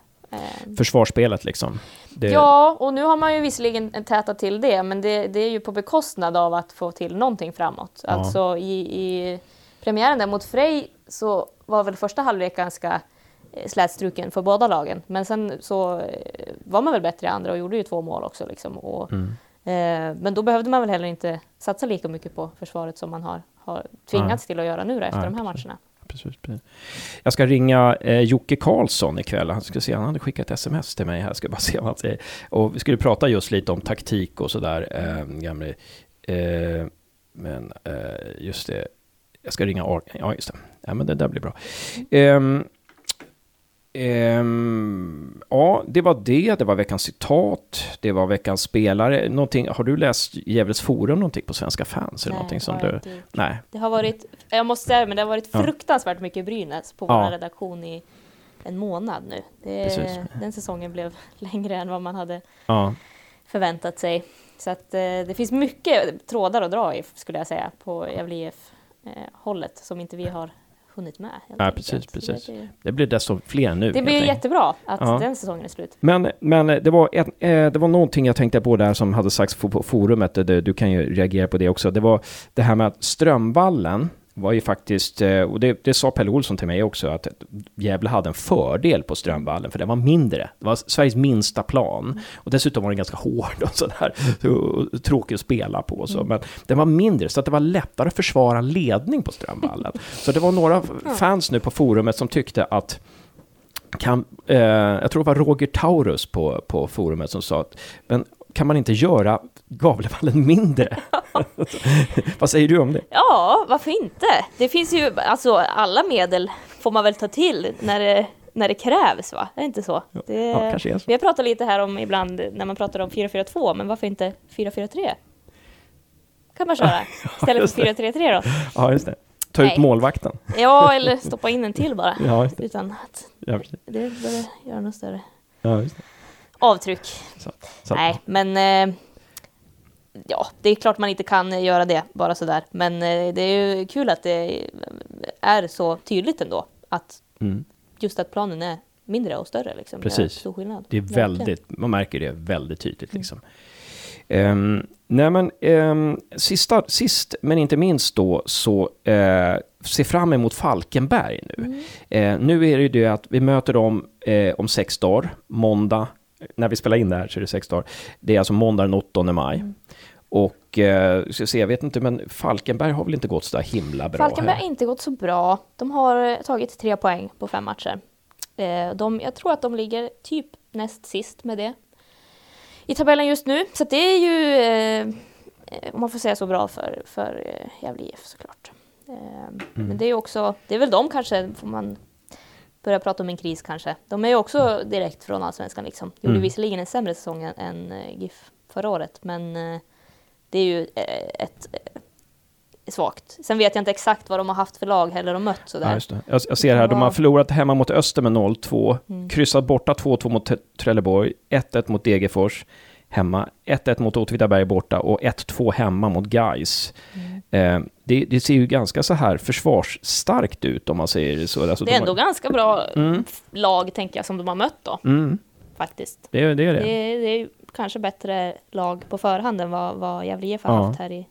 Försvarsspelet liksom. Det... Ja, och nu har man ju visserligen tätat till det, men det, det, är ju på bekostnad av att få till någonting framåt. Ja. Alltså i, i premiären där mot Frej så var väl första halvlek ganska eh, slätstruken för båda lagen. Men sen så eh, var man väl bättre i andra och gjorde ju två mål också. Liksom. Och, mm. eh, men då behövde man väl heller inte satsa lika mycket på försvaret som man har, har tvingats ja. till att göra nu då, efter ja, de här matcherna precis, precis. Jag ska ringa eh, Jocke Karlsson ikväll. Han ska se, han hade skickat ett sms till mig här. Ska bara se vad han säger. Och vi skulle prata just lite om taktik och sådär. Eh, gamle, eh, men eh, just det. Jag ska ringa Ar Ja, just det. Ja, men det där blir bra. Ehm, ehm, ja, det var det. Det var veckans citat. Det var veckans spelare. Någonting, har du läst Gävles Forum någonting på Svenska fans? Eller någonting som du... inte. Nej. Det har varit, jag måste säga men det har varit fruktansvärt mycket Brynäs på Ja. vår redaktion i en månad nu. Det, den säsongen blev längre än vad man hade Ja, förväntat sig. Så att eh, det finns mycket trådar att dra i, skulle jag säga, på Gävle IF eh, som inte vi har hunnit med. Ja, precis, precis. Det, det blir desto fler nu. det blir jättebra att Ja. den säsongen är slut. Men, men det, var ett, eh, det var någonting jag tänkte på där som hade sagts på, forumet, det, du kan ju reagera på det också. Det var det här med att Strömvallen var ju faktiskt, eh, och det, det sa Pelle Olsson till mig också, att Gävle hade en fördel på Strömvallen, för den var mindre. Det var Sveriges minsta plan. Och dessutom var den ganska hård och sådär, tråkig att spela på. Så. Men den var mindre, så att det var lättare att försvara ledning på Strömvallen. Så det var några fans nu på forumet som tyckte att kan, eh, jag tror det var Roger Taurus på, på forumet som sa att men kan man inte göra Gavlevallen mindre? Vad säger du om det? Ja, varför inte? Det finns ju, alltså alla medel får man väl ta till när det, när det krävs, va? Är det inte så? Det, ja, kanske är så. Vi har pratat lite här om ibland när man pratar om 4-4-2, men varför inte 4-4-3? Kan man köra istället just för 4-3-3 då? Ja, just det. Ta ut Nej. målvakten. Ja, eller stoppa in en till bara. Ja. Utan att Ja, det behöver göra något större Ja, just det. Avtryck. Så, så, Nej, men eh, ja, det är klart man inte kan göra det bara sådär. Men eh, det är ju kul att det är så tydligt ändå att Mm. just att planen är mindre och större. Liksom, Precis. gör stor skillnad. Det är väldigt, man märker det väldigt tydligt liksom. Ehm, nej men, ehm, sista, sist men inte minst då så eh, se fram emot Falkenberg nu. Mm. Eh, nu är det ju det att vi möter dem eh, om sex dagar, måndag, när vi spelar in det här så är det sex dagar. Det är alltså måndag den 8 maj. Mm. Och eh, ska se, jag vet inte, men Falkenberg har väl inte gått så där himla bra Falkenberg här. har inte gått så bra. De har eh, tagit tre poäng på fem matcher. Eh, De, jag tror att de ligger typ näst sist med det i tabellen just nu. Så det är ju, eh, om man får säga så, bra för, för eh, Gävle IF såklart. Eh, Mm. Men det är också, det är väl de kanske, får man börja prata om en kris kanske. De är ju också direkt från Allsvenskan liksom. Gjorde Mm. visserligen en sämre säsong än, eh, GIF förra året, men eh, det är ju eh, ett svagt. Sen vet jag inte exakt vad de har haft för lag heller och mött sådär. Ja. Jag, jag ser här, de har förlorat hemma mot Öster med 0-2, Mm. kryssat borta 2-2 mot Trelleborg, 1-1 mot Degerfors hemma, 1-1 mot Åtvidaberg borta och 1-2 hemma mot Gais. Mm. Eh, det, det ser ju ganska så här försvarsstarkt ut om man säger så. Alltså, Det är de ändå har, ganska bra Mm. lag, tänker jag, som de har mött då, mm, faktiskt. det, är- det är Det det. det är kanske bättre lag på förhand än vad, vad Gävle IF har Ja. haft här i,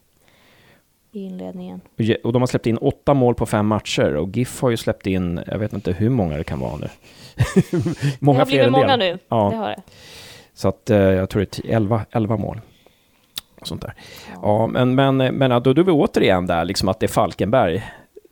i inledningen. Och de har släppt in åtta mål på fem matcher och GIF har ju släppt in, jag vet inte hur många det kan vara nu. många det har blivit många det. nu, Ja. det har det. Så att eh, jag tror det är 11, 11 mål. Sånt där. Ja, men, men, men då, då är vi återigen där, liksom att det är Falkenberg.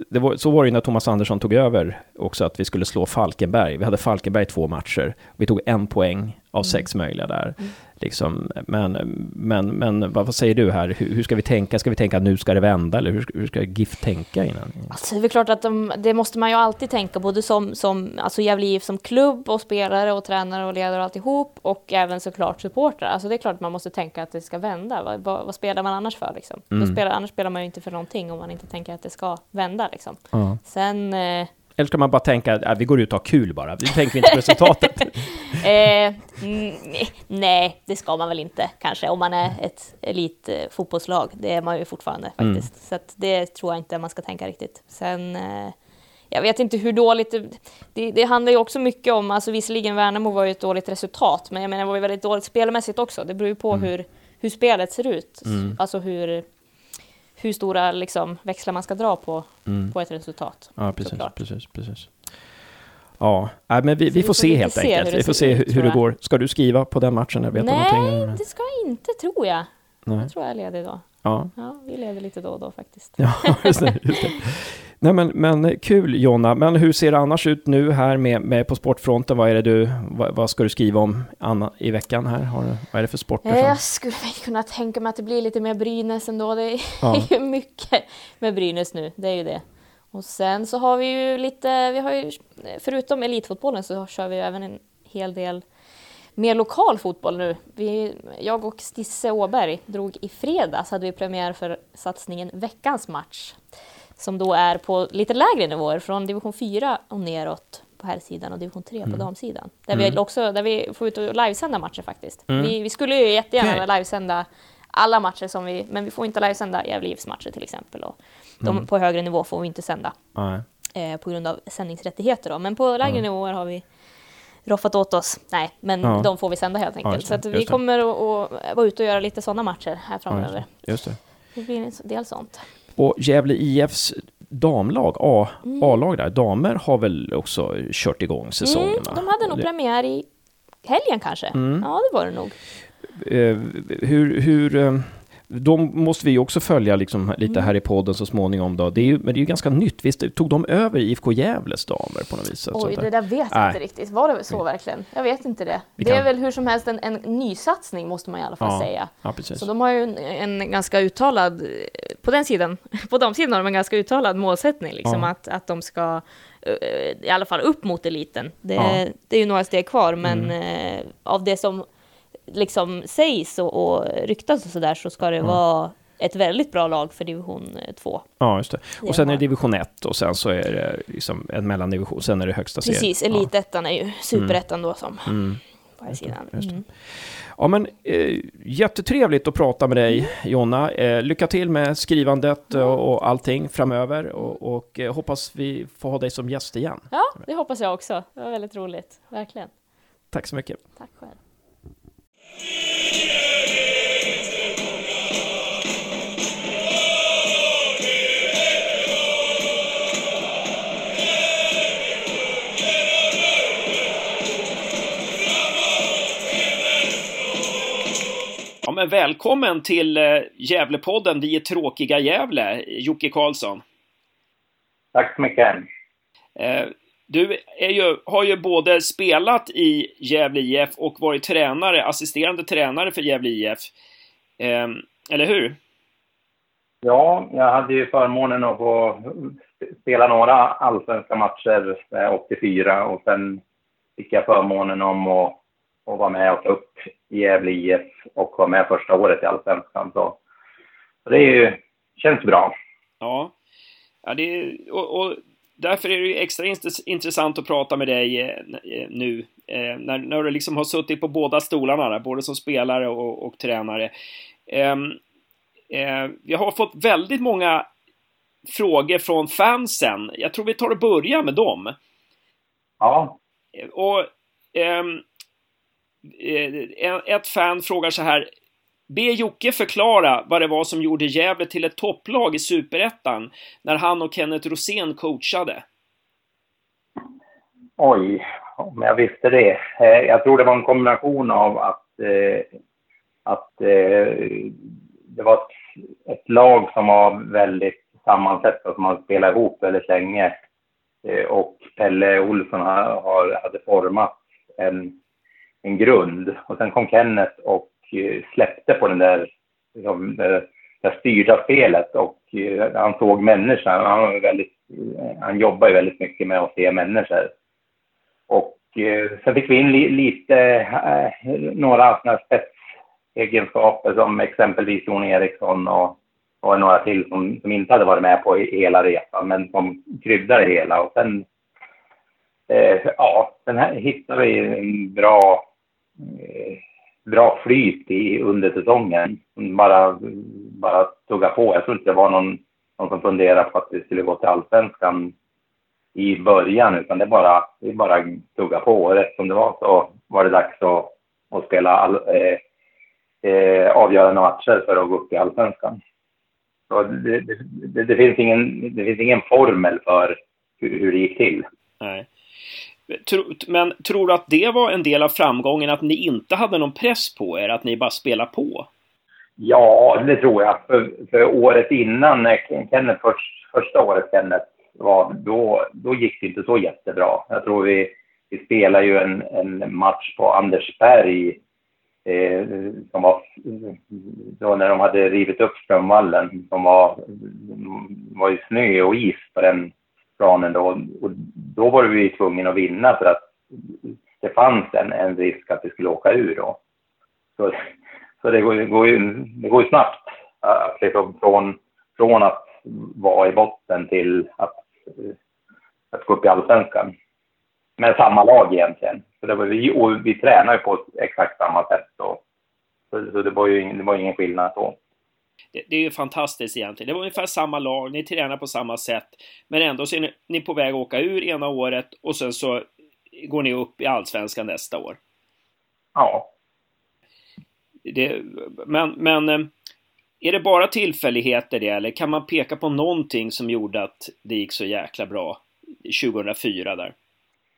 Det var, så var det ju när Thomas Andersson tog över också, att vi skulle slå Falkenberg. Vi hade Falkenberg två matcher. Vi tog en poäng av sex möjliga där. Liksom, men, men, men vad, säger du här? Hur, hur ska vi tänka? Ska vi tänka att nu ska det vända? Eller hur, ska- hur ska GIF tänka innan? Alltså, det är klart att de, det måste man ju alltid tänka, både som, som alltså Gävle IF som klubb och spelare och tränare och ledare och alltihop och även såklart supportrar. Alltså det är klart att man måste tänka att det ska vända. Vad, vad, vad spelar man annars för liksom? Mm. spelar, annars spelar man ju inte för någonting om man inte tänker att det ska vända liksom. Ja. Sen eh, Eller ska man bara tänka att äh, vi går ut och har kul bara? Vi tänker inte på resultatet. Eh, mm, nej, det ska man väl inte kanske om man är ett elit eh, fotbollslag. Det är man ju fortfarande Mm. faktiskt. Så att det tror jag inte man ska tänka riktigt. Sen, eh, jag vet inte hur dåligt det, det, det handlar ju också mycket om, alltså visserligen Värnamo var ju ett dåligt resultat, men jag menar det var ju väldigt dåligt spelmässigt också. Det beror ju på hur, hur spelet ser ut. Mm. Alltså hur, hur stora liksom, växlar man ska dra på, Mm. på ett resultat. Ja, precis, Såklart. precis, precis. Ja, men vi, vi får se helt enkelt. Vi får se hur, det jag. går. Ska du skriva på den matchen? Eller vet Nej, det ska jag inte tror jag. Nej. Jag tror jag är ledig då. Ja. Ja, vi leder lite då och då faktiskt. Ja, just det. Just det. Nej, men, men kul Jonna. Men hur ser det annars ut nu här med, med På sportfronten? Vad är det du, vad, vad ska du skriva om Anna, i veckan här? Har vad är det för sporter? Som... Jag skulle kunna tänka mig att det blir lite mer Brynäs ändå. Det är ja. ju mycket med Brynäs nu, det är ju det. Och sen så har vi ju lite, vi har ju, förutom elitfotbollen så kör vi ju även en hel del mer lokal fotboll nu. Vi, jag och Stisse Åberg drog i fredags, hade vi premiär för satsningen Veckans match som då är på lite lägre nivåer, från division 4 och neråt på här sidan och division 3 på mm. damsidan. Där, mm. vi också, där vi får ut och livesända matcher faktiskt. Mm. Vi, vi, skulle ju jättegärna okay. livesända alla matcher som vi, men vi får inte livesända Gävle IFs matcher till exempel. Och de mm. på högre nivå får vi inte sända. Eh, på grund av sändningsrättigheter då. Men på lägre nivåer har vi roffat åt oss. Nej, men ja. de får vi sända helt enkelt. Ja, så att vi kommer att, att vara ute och göra lite sådana matcher här framöver. Ja, just det. det blir en del sånt. Och Gävle IFs damlag, A, mm. A-lag där, damer har väl också kört igång säsongen? Mm, de hade nog premiär i helgen kanske. Mm. Ja, det var det nog. Eh, hur, hur, eh, de måste vi också följa liksom lite mm. här i podden så småningom. Då. Det är ju, men det är ju ganska nytt. Visst tog de över IFK Gävles damer på något vis? Oj, det där vet jag inte riktigt. Var det så verkligen? Jag vet inte det. Vi det kan... är väl hur som helst en, en nysatsning måste man i alla fall ja. säga. Ja. Så de har ju en, en, ganska uttalad, på den sidan, på de sidan har de en ganska uttalad målsättning liksom ja. att, att de ska i alla fall upp mot eliten. Det, det är ju några steg kvar, men mm. eh, av det som liksom sägs och, och ryktas och sådär så ska det mm. vara ett väldigt bra lag för division 2. Ja, just det. Och sen är det division 1 och sen så är det liksom en mellandivision, sen är det högsta serien. Precis, elitettan ja. är ju superettan mm. då som mm. på här sidan. Mm. Ja, men eh, jättetrevligt att prata med dig, Jonna. Eh, lycka till med skrivandet och, och allting framöver och, och eh, hoppas vi får ha dig som gäst igen. Ja, det hoppas jag också. Det var väldigt roligt, verkligen. Tack så mycket. Tack själv. Ja, men välkommen till eh, Gävlepodden Vi är tråkiga Gävle, Jocke Karlsson. Tack så mycket. Eh, du ju, har ju både spelat i Gävle IF och varit tränare, assisterande tränare för Gävle IF. Eh, eller hur? Ja, jag hade ju förmånen att få spela några allsvenska matcher 84 och sen fick jag förmånen om att, att vara med och ta upp Gävle IF och vara med första året i allsvenskan. Så, så det är ju, känns bra. Ja, ja det, och, och därför är det extra intressant att prata med dig eh, eh, nu. Eh, när, när du liksom har suttit på båda stolarna, där, både som spelare och, och tränare. Ehm, vi har fått väldigt många frågor från fansen. Jag tror vi tar och börjar med dem. Ja. Och ehm, ett fan frågar så här. Be Jocke förklara vad det var som gjorde Gävle till ett topplag i Superettan när han och Kenneth Rosén coachade. Oj, om jag visste det. Eh, jag tror det var en kombination av att, eh, att eh, det var ett lag som var väldigt sammansatt och som hade spelat ihop väldigt länge. Och Pelle Olsson hade format en, en grund. Och sen kom Kenneth och Eh, släppte på den där, liksom, det där styrda spelet och eh, han såg människan. Han, var väldigt, han jobbar ju väldigt mycket med att se människor. Och sen fick vi in lite, några sådana spetsegenskaper som exempelvis Jon Eriksson och, och några till som, som inte hade varit med på hela resan men som kryddade det hela. Och sen, eh, ja, sen här hittade vi en bra eh, bra flyt i, under säsongen. Bara, bara tugga på. Jag tror inte det var någon, någon som funderade på att vi skulle gå till allsvenskan i början, utan det bara, det bara tugga på. Och rätt som det var så var det dags att, att spela all, eh, eh, avgörande matcher för att gå upp i allsvenskan. Så det, det, det, finns ingen, det finns ingen formel för hur, hur det gick till. Nej. Men tror du att det var en del av framgången, att ni inte hade någon press på er, att ni bara spelade på? Ja, det tror jag. För, för året innan, Kenneth, först, första året Kenneth var, då, då gick det inte så jättebra. Jag tror vi, vi spelade ju en, en match på Andersberg eh, som var då när de hade rivit upp Strömvallen som var, var ju snö och is på den planen då. Och då var vi tvungna att vinna för att det fanns en, en risk att vi skulle åka ur då. Så, så det, går, det, går ju, det går ju snabbt att liksom från, från att vara i botten till att, att gå upp i allsvenskan. Med samma lag egentligen. Så det var vi, och vi tränade ju på exakt samma sätt. Då. Så, så det, var ju det var ingen skillnad då. Det, det, är ju fantastiskt egentligen. Det var ungefär samma lag, ni tränar på samma sätt. Men ändå så är ni, ni på väg att åka ur ena året och sen så går ni upp i allsvenskan nästa år. Ja. Det, men, men eh, är det bara tillfälligheter det, eller kan man peka på någonting som gjorde att det gick så jäkla bra 2004 där?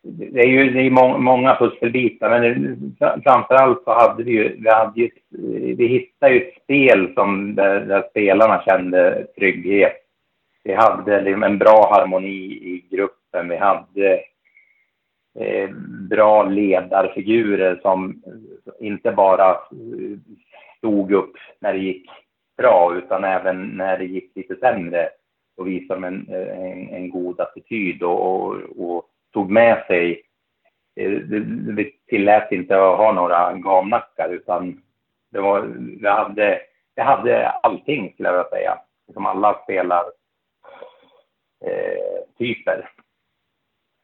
Det är ju det är må många pusselbitar, men framförallt så hade vi ju, vi, hade ju, eh, vi hittade ju ett spel som där, där spelarna kände trygghet. Vi hade liksom en bra harmoni i gruppen. Vi hade eh, bra ledarfigurer som inte bara eh, stod upp när det gick bra, utan även när det gick lite sämre och visade en, en, en god attityd och, och, och, tog med sig vi tillät inte att ha några gamnackar utan det var, vi hade, vi hade allting skulle jag vilja säga. Som alla spelar eh, typer.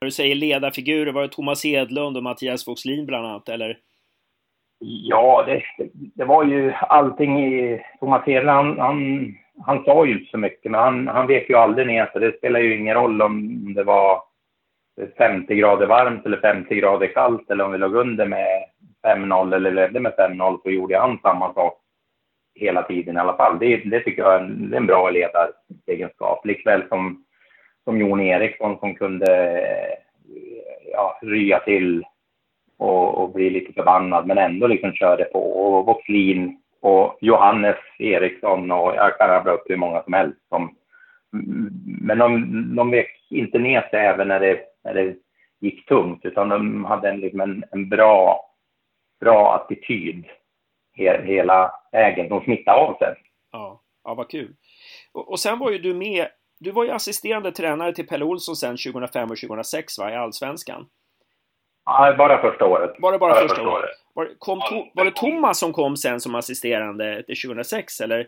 När du säger ledarfigurer, var det Thomas Edlund och Mattias Voxlin bland annat, eller? Ja, det, det var ju allting i... Thomas Edlund, han, han, han sa ju inte så mycket, men han, han vek ju aldrig ner så det spelar ju ingen roll om det var 50 grader varmt eller 50 grader kallt eller om vi låg under med 5-0 eller ledde med 5-0 så gjorde han samma sak hela tiden i alla fall. Det, det tycker jag är en, det är en bra ledaregenskap. Likväl som som Jon Eriksson som kunde eh, ja, rya till och, och bli lite förbannad men ändå liksom körde på. Och Voxlin och Johannes Eriksson och jag kan rabbla upp hur många som helst. Som, men de, de vek inte ner sig även när det, det gick tungt utan de hade en, liksom en, en bra, bra attityd he, hela vägen. De smittade av sig. Ja, ja vad kul. Och, och sen var ju du med du var ju assisterande tränare till Pelle Olsson sen 2005 och 2006 va, i Allsvenskan? Nej, bara första året. Bara, bara, bara första, första, året. Var, kom to, var det Thomas som kom sen som assisterande till 2006 eller?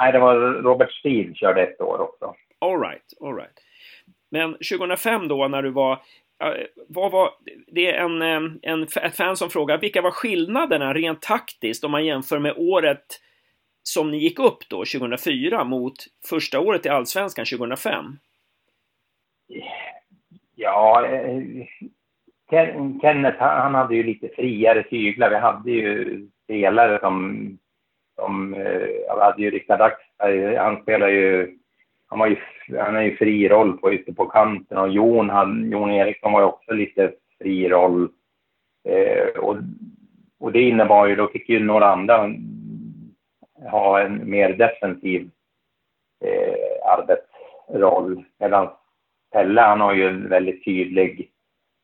Nej, det var Robert Stil körde ett år också. All right, all right. Men 2005 då när du var vad var, det är en, eh, en, ett fan som frågar, vilka var skillnaderna rent taktiskt om man jämför med året som ni gick upp då 2004 mot första året i Allsvenskan 2005? Ja, eh, Ken, Kenneth han hade ju lite friare tyglar. Vi hade ju spelare som, som eh, hade ju Rickard Axberg, han spelade ju, han var ju, han är ju fri roll på ute på kanten och Jon, han, Jon Eriksson var ju också lite fri roll. Eh, och, och det innebar ju, då fick ju några andra ha en mer defensiv eh, arbetsroll. Medan Pelle, han har ju en väldigt tydlig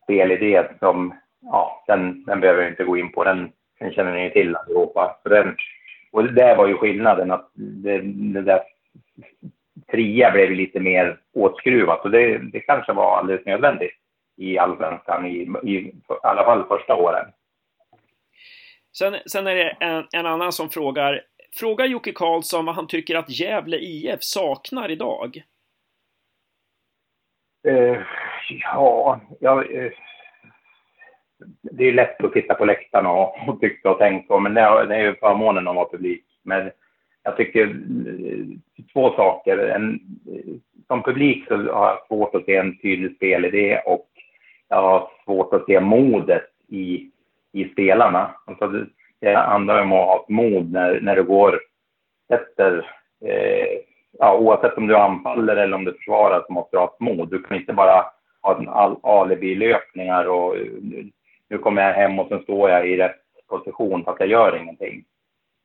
spelidé som, ja, den, den behöver vi inte gå in på. Den, den känner ni till allihopa. Så den, och det där var ju skillnaden, att det, det där fria blev lite mer åtskruvat och det, det kanske var alldeles nödvändigt i allsvenskan i, i, i alla fall första åren. Sen, sen är det en, en annan som frågar Fråga Jocke Karlsson vad han tycker att Gävle IF saknar idag. Uh, ja, jag, uh, det är lätt att titta på läktarna och, och tycka och tänka, men det är, det är ju förmånen att vara publik. Men jag tycker eh, två saker. En, eh, som publik så har jag svårt att se en tydlig spelidé och jag har svårt att se modet i, i spelarna. Alltså, det handlar om att ha ett mod när, när du går efter, eh, ja, oavsett om du anfaller eller om du försvarar så måste du ha ett mod. Du kan inte bara ha en alibi-löpningar och eh, nu kommer jag hem och sen står jag i rätt position fast jag gör ingenting.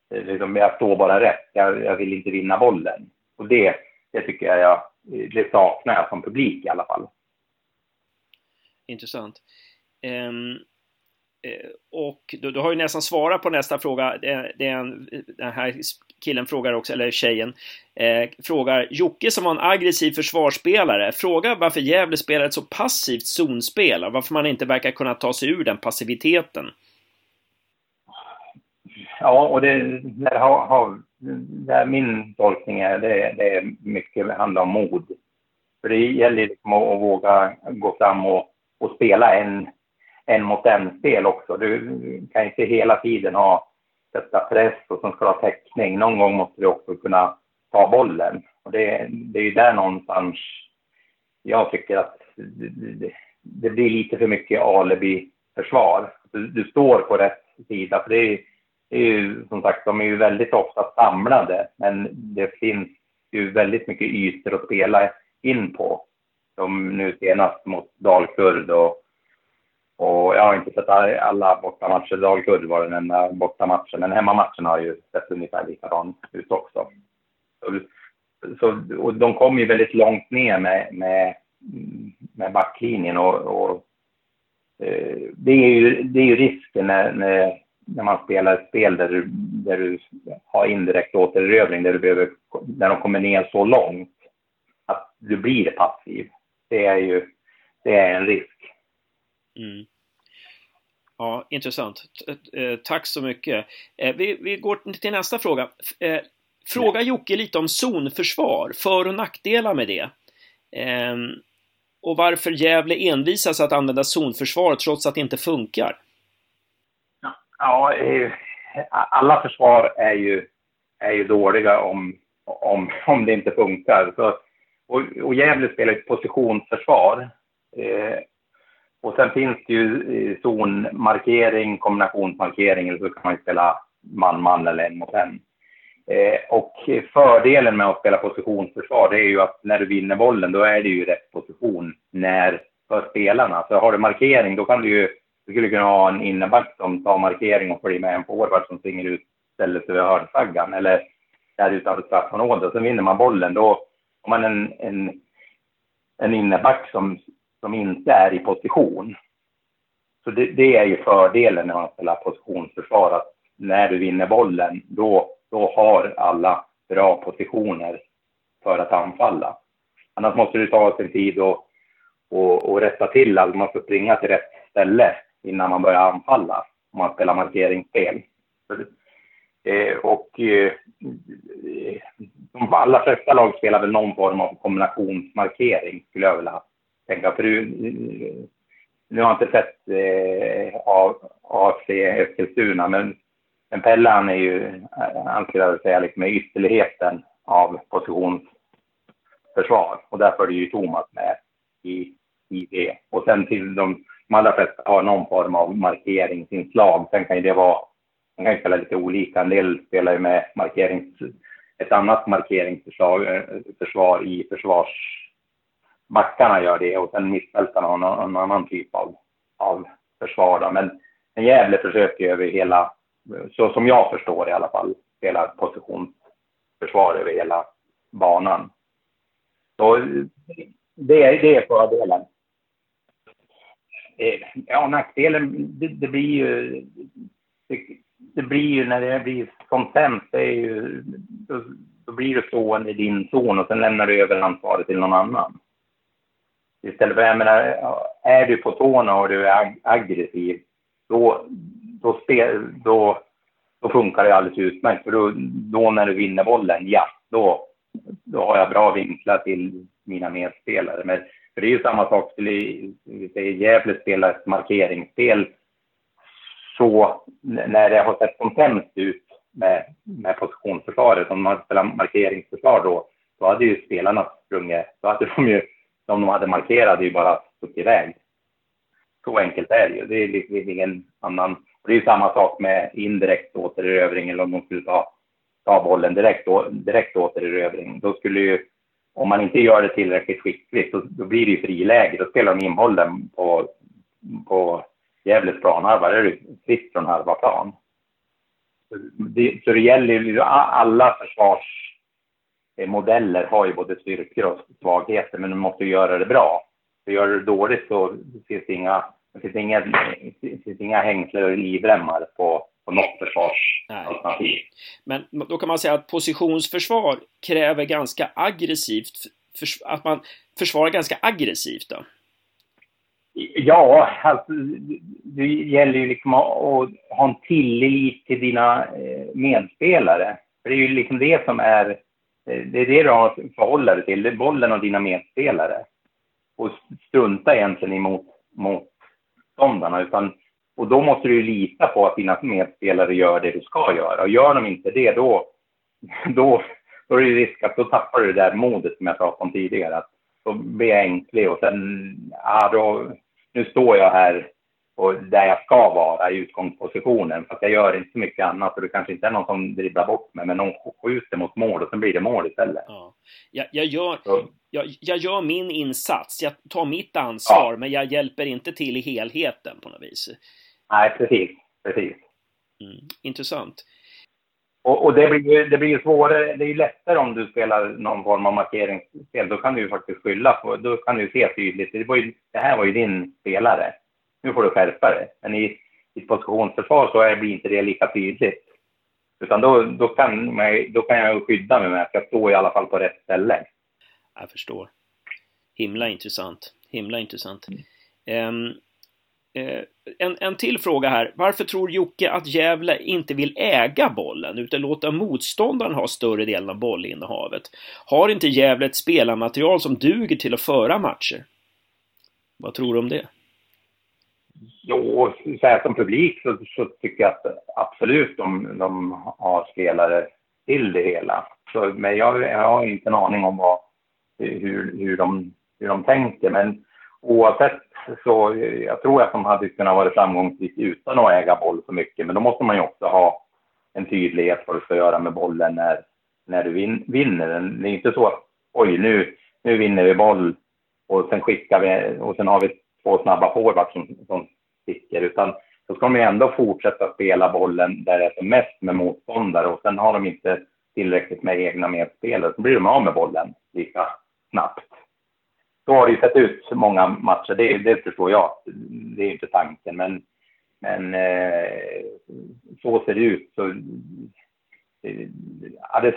Liksom, jag står bara rätt, jag, jag, vill inte vinna bollen. Och det, det tycker jag, jag eh, det saknar jag som publik i alla fall. Intressant. Um, och du, du, har ju nästan svarat på nästa fråga. Det, det är en, den här killen frågar också, eller tjejen, eh, frågar Jocke som var en aggressiv försvarsspelare, frågar varför Gävle spelar ett så passivt zonspel och varför man inte verkar kunna ta sig ur den passiviteten. Ja, och det, det, har, har, det min tolkning är det, det är mycket handlar om mod. För det gäller liksom att, att våga gå fram och, och spela en, en mot en-spel också. Du kan inte hela tiden ha sätta press och som ska ha täckning. Någon gång måste du också kunna ta bollen. Och det, det är ju där någonstans jag tycker att det, det, blir lite för mycket alibi-försvar. Du, du, står på rätt sida, för det är, är ju som sagt, de är ju väldigt ofta samlade, men det finns ju väldigt mycket ytor att spela in på. Som nu senast mot Dalkurd och och jag har inte sett alla bortamatcher. Dalkurd var den enda bortamatchen, men hemmamatchen har ju sett ungefär likadan ut också. Så, så, och de kom ju väldigt långt ner med, med, med backlinjen och, och eh, det, är ju, det är ju risken när, när, när man spelar ett spel där du, där du har indirekt återerövring, där, du behöver, där de kommer ner så långt att du blir passiv. Det är ju det är en risk. Mm. Ja, intressant. Eh, tack så mycket. Eh, vi, vi går till nästa fråga. Eh, fråga Jocke lite om zonförsvar, för och nackdelar med det. Ehm, och varför Gävle envisas att använda zonförsvar trots att det inte funkar. Ja, alla försvar är ju, är ju dåliga om, om, om det inte funkar. Så, och, och Gävle spelar ett positionsförsvar. Eh, och sen finns det ju eh, zonmarkering, kombinationsmarkering eller så kan man spela man-man eller en mot en. Eh, och fördelen med att spela positionsförsvar det är ju att när du vinner bollen då är det ju rätt position när för spelarna. Så har du markering då kan du ju, du skulle kunna ha en innerback som tar markering och följer med en forward som springer ut ställer sig vid hörnsaggan eller där utanför straffområdet. Sen vinner man bollen då har man en, en, en innerback som som inte är i position. Så det, det, är ju fördelen när man spelar positionsförsvar, att när du vinner bollen, då, då har alla bra positioner för att anfalla. Annars måste du ta sin tid och, och, och rätta till, allt. man får springa till rätt ställe innan man börjar anfalla, om man spelar markeringsspel. Eh, och eh, de allra flesta lag spelar väl någon form av kombinationsmarkering, skulle jag vilja tänka. För du, nu har jag inte sett eh, AFC Eskilstuna, men, men Pelle han är ju, han skulle jag säga, liksom ytterligheten av positionsförsvar. Och därför är det ju Thomas med i, i det. Och sen till de, de allra flesta har någon form av markeringsinslag. Sen kan ju det vara, man kan ju spela lite olika. En del spelar ju med markerings, ett annat markeringsförsvar eh, i försvarsbackarna. gör det och sen mittfältarna har någon, någon annan typ av, av försvar. Då. Men, Gävle försöker över hela, så som jag förstår i alla fall, spela positionsförsvar över hela banan. Så det, är, det är fördelen. Eh, ja, nackdelen, det, det blir ju... Det, det, blir ju när det blir som sämst, det är ju, då, då blir du stående i din zon och sen lämnar du över ansvaret till någon annan. Istället för, jag menar, är du på tårna och du är aggressiv, då, då, spel, då, då funkar det alldeles utmärkt. För då, då när du vinner bollen, ja, då, då har jag bra vinklar till mina medspelare. Men för det är ju samma sak, skulle vi säger Gävle spela ett markeringsspel, så när det har sett som sämst ut med, med positionsförsvaret, om man spelar markeringsförsvar då, då hade ju spelarna sprungit, då hade de ju Om de hade markerat hade ju bara stuckit iväg. Så enkelt är det ju. Det är liksom ingen annan. Det är ju samma sak med indirekt återerövring eller om de skulle ta, ta bollen direkt, direkt återerövring. Då skulle ju, om man inte gör det tillräckligt skickligt, då, då blir det ju friläge. Då spelar de in bollen på, på Gävles planhalva. Då är det fritt från halva plan. Det, så det gäller ju alla försvarsmodeller eh, har ju både styrkor och svagheter, men du måste göra det bra. För gör du det dåligt så finns det inga, det finns inga, det finns inga hängslen och livremmar på, på något försvarsalternativ. Men då kan man säga att positionsförsvar kräver ganska aggressivt, att man försvarar ganska aggressivt då? Ja, alltså, det gäller ju liksom att, att ha en tillit till dina eh, medspelare. För det är ju liksom det som är, eh, det är det du har att förhålla dig till, det är bollen och dina medspelare. Och strunta egentligen emot motståndarna, utan och då måste du lita på att dina medspelare gör det du ska göra. Och gör de inte det, då, då, då är det risk att då tappar du det där modet som jag pratade om tidigare. Att då blir jag ängslig och sen, ja, då, nu står jag här och där jag ska vara i utgångspositionen. För att jag gör inte så mycket annat och det kanske inte är någon som dribblar bort mig, men någon skjuter mot mål och sen blir det mål istället. Ja. Jag, jag, gör, jag, jag gör min insats, jag tar mitt ansvar, ja. men jag hjälper inte till i helheten på något vis. Nej, precis. precis. Mm. Intressant. Och, och, det, blir ju, det blir ju svårare, det är ju lättare om du spelar någon form av markeringsspel. Då kan du ju faktiskt skylla på, då kan du se tydligt. Det, var ju, det här var ju din spelare. Nu får du skärpa dig. Men i, i positionsförsvar så blir inte det lika tydligt. Utan då, då, kan, man, då kan jag skydda mig med att jag står i alla fall på rätt ställe. Jag förstår. Himla intressant. Himla intressant. Mm. Um, Eh, en, en till fråga här. Varför tror Jocke att Gävle inte vill äga bollen utan låta motståndaren ha större delen av bollinnehavet? Har inte Gävle ett spelarmaterial som duger till att föra matcher? Vad tror du om det? Jo, så här som publik så, så, tycker jag att absolut de, de har spelare till det hela. Så, men jag, jag har inte en aning om vad, hur, hur, de, hur de tänker. Men oavsett så jag tror att de hade kunnat vara framgångsrika utan att äga boll så mycket. Men då måste man ju också ha en tydlighet vad du ska göra med bollen när, när du vin, vinner den. Det är inte så att oj, nu, nu vinner vi boll och sen skickar vi och sen har vi två snabba forwards som, som sticker, utan då ska de ju ändå fortsätta spela bollen där det är som mest med motståndare och sen har de inte tillräckligt med egna medspelare, så blir de av med bollen lika snabbt så har det ju sett ut många matcher, det, det förstår jag. Det är inte tanken, men, men eh, så ser det ut. Så, eh, ja, det,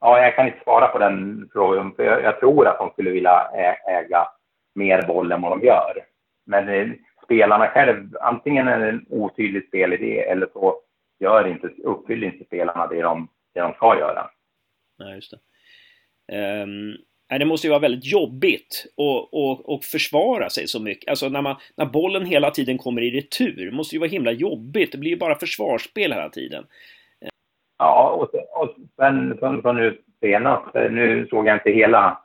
ja, jag kan inte svara på den frågan, för jag, jag tror att de skulle vilja äga mer boll än vad de gör. Men eh, spelarna själv, antingen är det en otydlig spelidé eller så gör inte, uppfyller inte spelarna det de, det de ska göra. Nej, just det. Um, det måste ju vara väldigt jobbigt att och, och försvara sig så mycket. Alltså när, man, när bollen hela tiden kommer i retur, måste ju vara himla jobbigt. Det blir ju bara försvarsspel hela tiden. Ja, och, och sen Från så nu senast, nu såg jag inte hela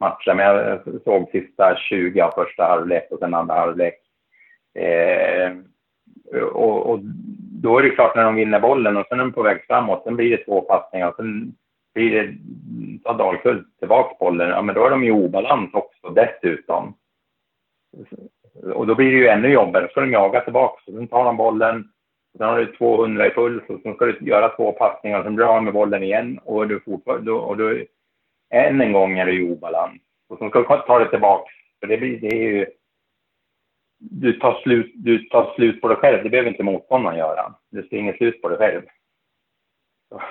matchen, men jag såg sista 20 av första halvlek och sen andra halvlek. Eh, och, och, då är det klart när de vinner bollen och sen är de på väg framåt, sen blir det två passningar och sen blir det, tar Dalkurd tillbaka bollen, ja men då är de i obalans också dessutom. Och då blir det ju ännu jobbigare, då ska de jaga tillbaka, sen tar de bollen, sen har du 200 i puls och sen ska du göra två passningar, sen blir du av med bollen igen och du fortfarande, och du, än en gång är du i obalans. Och sen ska du ta det tillbaka, för det blir, det är ju, du tar slut, du tar slut på dig själv, det behöver inte motståndaren göra. Du springer slut på dig själv. Så.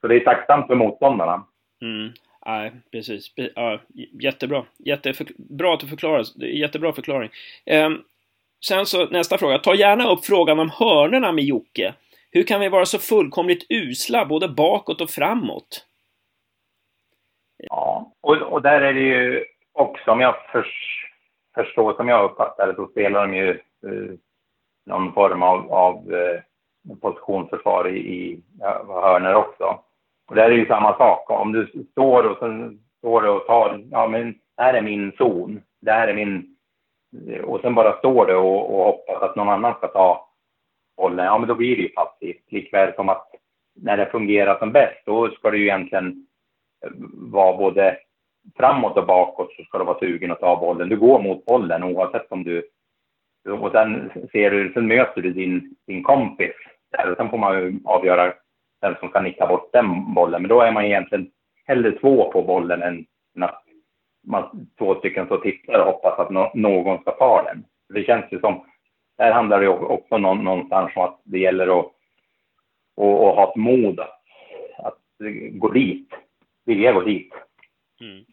Så det är tacksamt för motståndarna. Mm. Nej, precis. Ja, jättebra. Jätteför... Bra att du förklarar. Jättebra förklaring. Um, sen så nästa fråga. Ta gärna upp frågan om hörnerna med Jocke. Hur kan vi vara så fullkomligt usla både bakåt och framåt? Ja, och, och där är det ju också, om jag för, förstår som jag uppfattar det, så spelar de ju uh, någon form av, av uh, positionsförsvar i, i ja, hörner också. Och där är det ju samma sak. Om du står och sen står du och tar, ja men här är min zon, det här är min, och sen bara står du och, och hoppas att någon annan ska ta bollen, ja men då blir det ju passivt. Likväl som att när det fungerar som bäst, då ska du ju egentligen eh, vara både framåt och bakåt så ska du vara sugen att ta bollen. Du går mot bollen oavsett om du... Och sen ser du, sen möter du din, din kompis där sen får man ju avgöra vem som kan nicka bort den bollen. Men då är man egentligen hellre två på bollen än att man, två stycken så tittar och hoppas att no, någon ska ta den. Det känns ju som, där handlar det också någonstans om att det gäller att och, och ha ett mod att, att gå dit, vilja gå dit. Mm.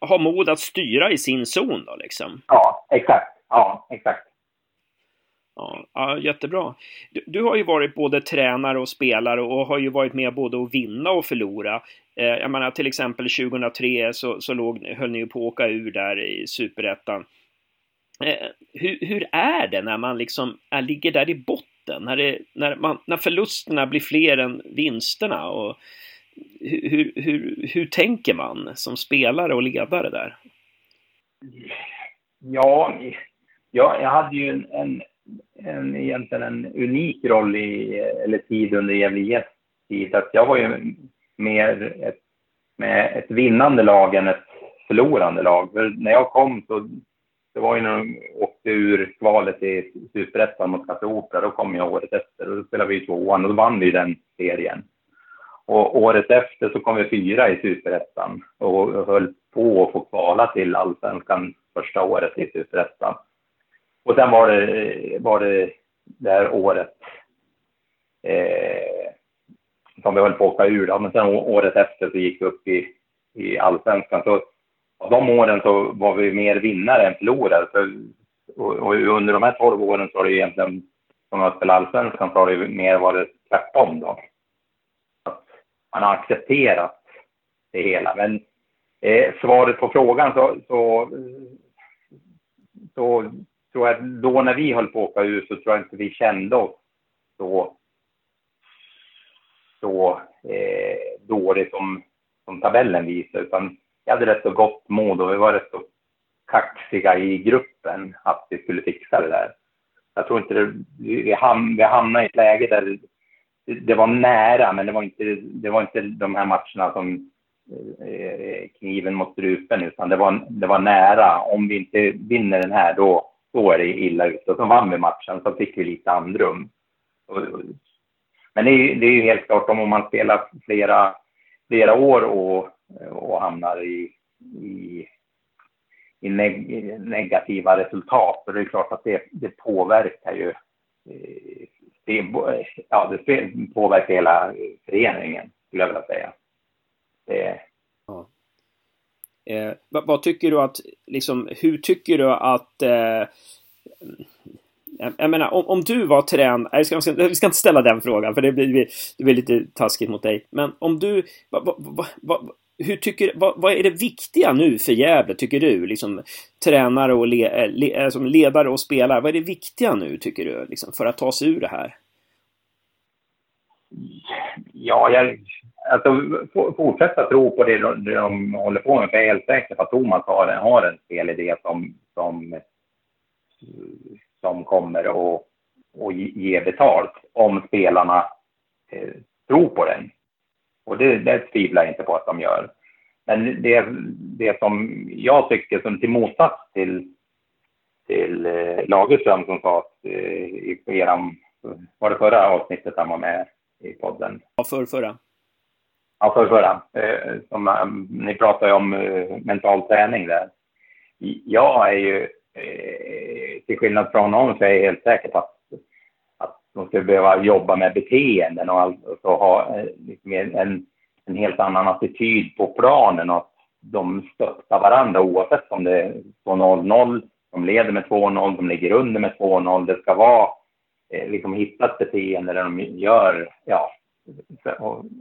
Ha mod att styra i sin zon då liksom? Ja, exakt. Ja, exakt. Ja, ja, jättebra. Du, du, har ju varit både tränare och spelare och har ju varit med både att vinna och förlora. Eh, jag menar till exempel 2003 så, så låg, höll ni ju på att åka ur där i superettan. Eh, hur, hur, är det när man liksom är, ligger där i botten? När, det, när, man, när förlusterna blir fler än vinsterna? Och hur, hur, hur tänker man som spelare och ledare där? Ja, jag, jag hade ju en, en, en, egentligen en unik roll i, eller tid under Gävle tid. Att jag var ju mer ett, med ett vinnande lag än ett förlorande lag. För när jag kom så det var ju när de åkte ur kvalet i Superettan mot Café Opera, då kom jag året efter och då spelade vi tvåan och då vann vi den serien. Och året efter så kom vi fyra i Superettan och höll på att få kvala till Allsvenskan första året i Superettan. Och sen var det, var det det här året eh, som vi höll på att åka ur. Då. Men sen året efter så gick vi upp i, i Allsvenskan. Så av de åren så var vi mer vinnare än förlorare. För, och, och, under de här tolv åren så har det egentligen, som jag spelade allsvenskan, så har det mer varit tvärtom då. Att man har accepterat det hela. Men eh, svaret på frågan så, så, så tror jag att då när vi höll på att åka ur så tror jag inte vi kände oss så, så eh, dåligt som, som tabellen visar. Utan vi hade rätt så gott mod och vi var rätt så kaxiga i gruppen att vi skulle fixa det där. Jag tror inte det, vi, ham, vi hamnade i ett läge där det, det, var nära, men det var inte, det var inte de här matcherna som eh, eh kniven mot strupen, utan det var, det var nära. Om vi inte vinner den här, då, då är det illa ute. Och så vann vi matchen, så fick vi lite andrum. Men det är, det är ju helt klart, om man spelar flera, flera år och och hamnar i, i, i neg negativa resultat. Och det är klart att det, det påverkar ju eh, det, ja, det påverkar hela föreningen, skulle jag vilja säga. Det... Ja. Eh, vad, vad, tycker du att, liksom, hur tycker du att eh, jag menar, om, om du var tränare, vi ska, vi ska inte ställa den frågan för det blir, det blir lite taskigt mot dig. Men om du, va, va, va, hur tycker, vad, vad, är det viktiga nu för Gävle, tycker du? Liksom, tränare och le, eh, le, eh, som ledare och spelare, vad är det viktiga nu, tycker du, liksom, för att ta sig ur det här? Ja, jag, alltså, fortsätta tro på det de, de håller på med. För jag är helt säker på att Thomas har, har en spelidé som, som, som kommer att och ge betalt om spelarna eh, tror på den. Och det, det tvivlar jag inte på att de gör. Men det, det som jag tycker, som till motsats till, till eh, Lagerström som sa att, eh, i eran, var det förra avsnittet han var med i podden? Ja, för förra. Ja, för förra. Eh, som, eh, ni pratar ju om eh, mental träning där. Jag är ju, till skillnad från honom, så är jag helt säker på att de skulle behöva jobba med beteenden och, alltså ha en, en helt annan attityd på planen och att de stöttar varandra oavsett om det är 2-0-0, de leder med 2-0, de ligger under med 2-0. Det ska vara liksom hitta ett beteende där de gör, ja,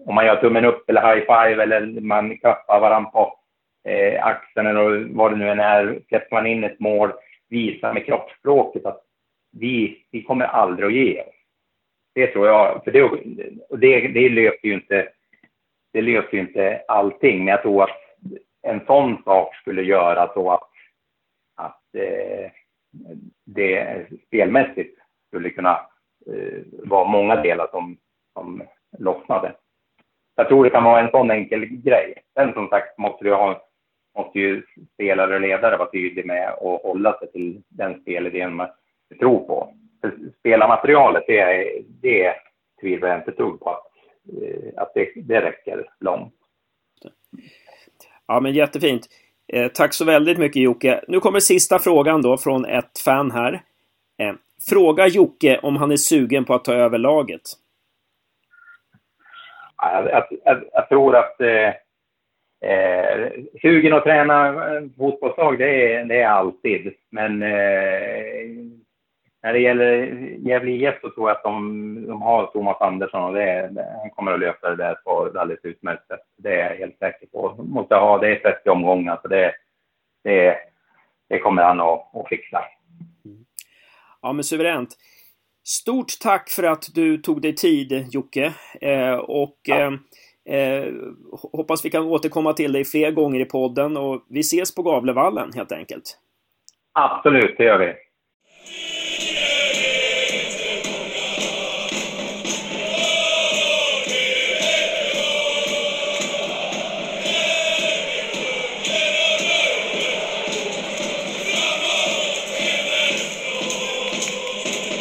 om man gör tummen upp eller high five eller man klappar varandra på eh, axeln eller vad det nu än är, släpper man in ett mål, visar med kroppsspråket att vi, vi kommer aldrig att ge oss. Det tror jag, för det, och det, det löser ju inte, det löser ju inte allting, men jag tror att en sån sak skulle göra så att, att eh, det spelmässigt skulle kunna eh, vara många delar som, som lossnade. Jag tror det kan vara en sån enkel grej. Sen som sagt måste du ha, måste ju spelare och ledare vara tydliga med att hålla sig till den spelidén man tror på spelarmaterialet, det, det tvivlar jag inte ett dugg på att, eh, att det, det räcker långt. Ja, men jättefint. Eh, tack så väldigt mycket Jocke. Nu kommer sista frågan då från ett fan här. Eh, fråga Jocke om han är sugen på att ta över laget. Jag, jag, jag, tror att eh, eh, sugen att träna fotbollslag, det är, det är alltid. Men eh, när det gäller Gävle IF så tror jag att de, de har Thomas Andersson och det, han kommer att lösa det där på ett alldeles utmärkt sätt. Det är jag helt säker på. De måste ha, det är 30 omgångar så det, det, det kommer han att, att fixa. Mm. Ja, men suveränt. Stort tack för att du tog dig tid, Jocke. Eh, och ja. eh, eh hoppas vi kan återkomma till dig fler gånger i podden och vi ses på Gavlevallen helt enkelt. Absolut, det gör vi.